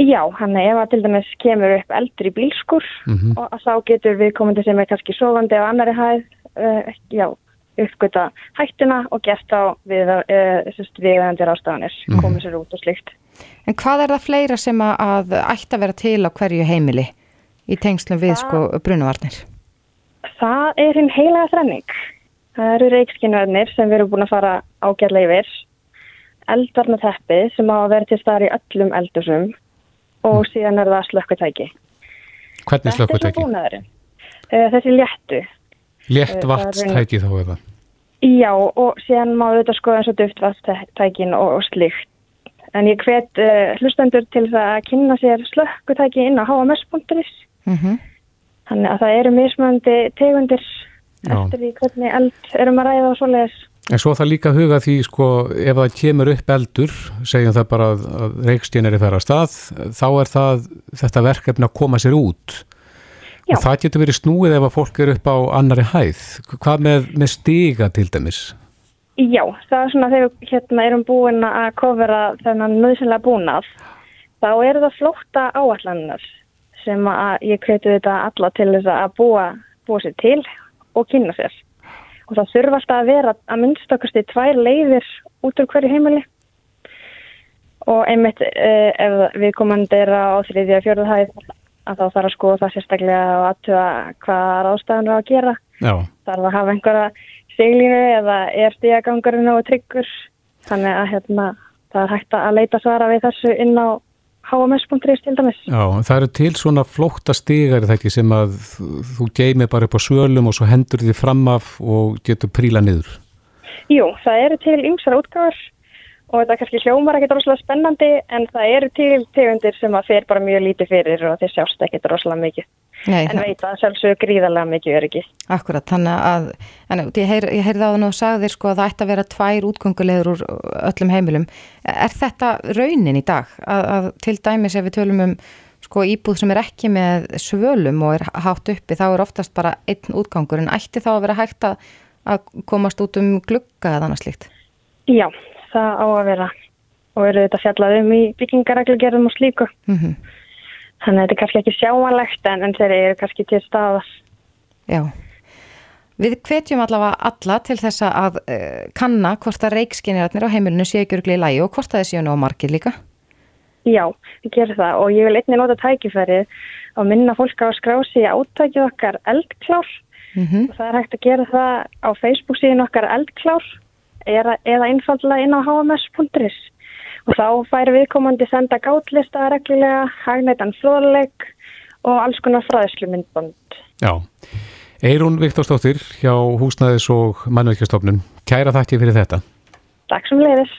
Já, hann ef að til dæmis kemur upp eldur í bílskur mm -hmm. og þá getur við komandi sem er kannski sofandi á annari hæð, uh, já, uppgöta hættuna og gert á við, uh, viðandir ástafanir, mm -hmm. komið sér út og slikt. En hvað er það fleira sem að ætti að vera til á hverju heimili í tengslum við Þa... sko brunavarnir? Það er hinn heilaga þrenning. Það eru reikskinnverðnir sem við erum búin að fara ágjörlega yfir, eldvarna teppi sem á að vera til staðar í öllum eldusum og mm. síðan er það slökkutæki. Hvernig slökkutæki? Eh, þessi léttu. Létt vatstæki þá eða? Já og síðan má við þetta skoða eins og duft vatstækin og, og slikt. En ég hvet uh, hlustendur til það að kynna sér slökkutæki inn á hms.is. Mm -hmm. Þannig að það eru mismöndi tegundir eftir því hvernig eld erum að ræða og svoleiðis. En svo það líka huga því sko ef það kemur upp eldur, segjum það bara að, að reikstjén er í færa stað, þá er það þetta verkefni að koma sér út Já. og það getur verið snúið ef að fólk er upp á annari hæð. Hvað með, með stiga til dæmis? Já, það er svona þegar við hérna, erum búin að kofera þennan nöðsynlega búnað, þá eru það flótta áallannar sem að ég hveti þetta alla til þess að búa, búa sér til og kynna sér. Og það þurfa alltaf að vera að minnstakusti tvær leiðir út úr hverju heimili. Og einmitt eh, ef við komandi er á þriðja fjörðu hæð að þá þarf að skoða það sérstaklega og aðtöða hvaða ráðstæðan er að gera. Já. Þarf að hafa einhverja seglínu eða er stíagangurinn og tryggur. Þannig að hérna, það er hægt að leita svara við þessu inn á HMS.is til dæmis. Já, það eru til svona flókta stigar það ekki sem að þú geymir bara upp á svölum og svo hendur því fram af og getur príla niður. Jú, það eru til ymsar útgáður og þetta er kannski hljómar ekkert rosalega spennandi en það eru til tegundir sem að fer bara mjög lítið fyrir og þeir sjást ekkert rosalega mikið. Nei, en veit að sjálfsögur gríðarlega mikið öryggi. Akkurat, þannig að, en ég, heyr, ég heyrði á það og sagði þér sko að það ætti að vera tvær útgöngulegur úr öllum heimilum. Er þetta raunin í dag? Að, að til dæmis ef við tölum um sko íbúð sem er ekki með svölum og er hátt uppi, þá er oftast bara einn útgangur, en ætti þá að vera hægt að, að komast út um glugga eða annað slíkt? Já, það á að vera og eru þetta fjallað um í byggingareglugerðum og slíku. Mm -hmm. Þannig að þetta er kannski ekki sjáanlegt en, en þeir eru kannski til staðar. Já. Við hvetjum allavega alla til þess að uh, kanna hvort að reikskinirarnir á heimilinu séu ekki örgli í lægi og hvort að séu nú á margir líka. Já, við gerum það og ég vil einnig nota tækifærið að minna fólk á að skrási átækið okkar eldklár mm -hmm. og það er hægt að gera það á Facebook síðan okkar eldklár eða, eða einfallega inn á hms.is og þá fær viðkomandi senda gátlista reglulega, hagnætan flóðleik og alls konar fræðslu myndbond. Já, Eirún Viktorsdóttir hjá Húsnæðis og Mannverkjastofnun, kæra þakki fyrir þetta. Takk sem leiðis.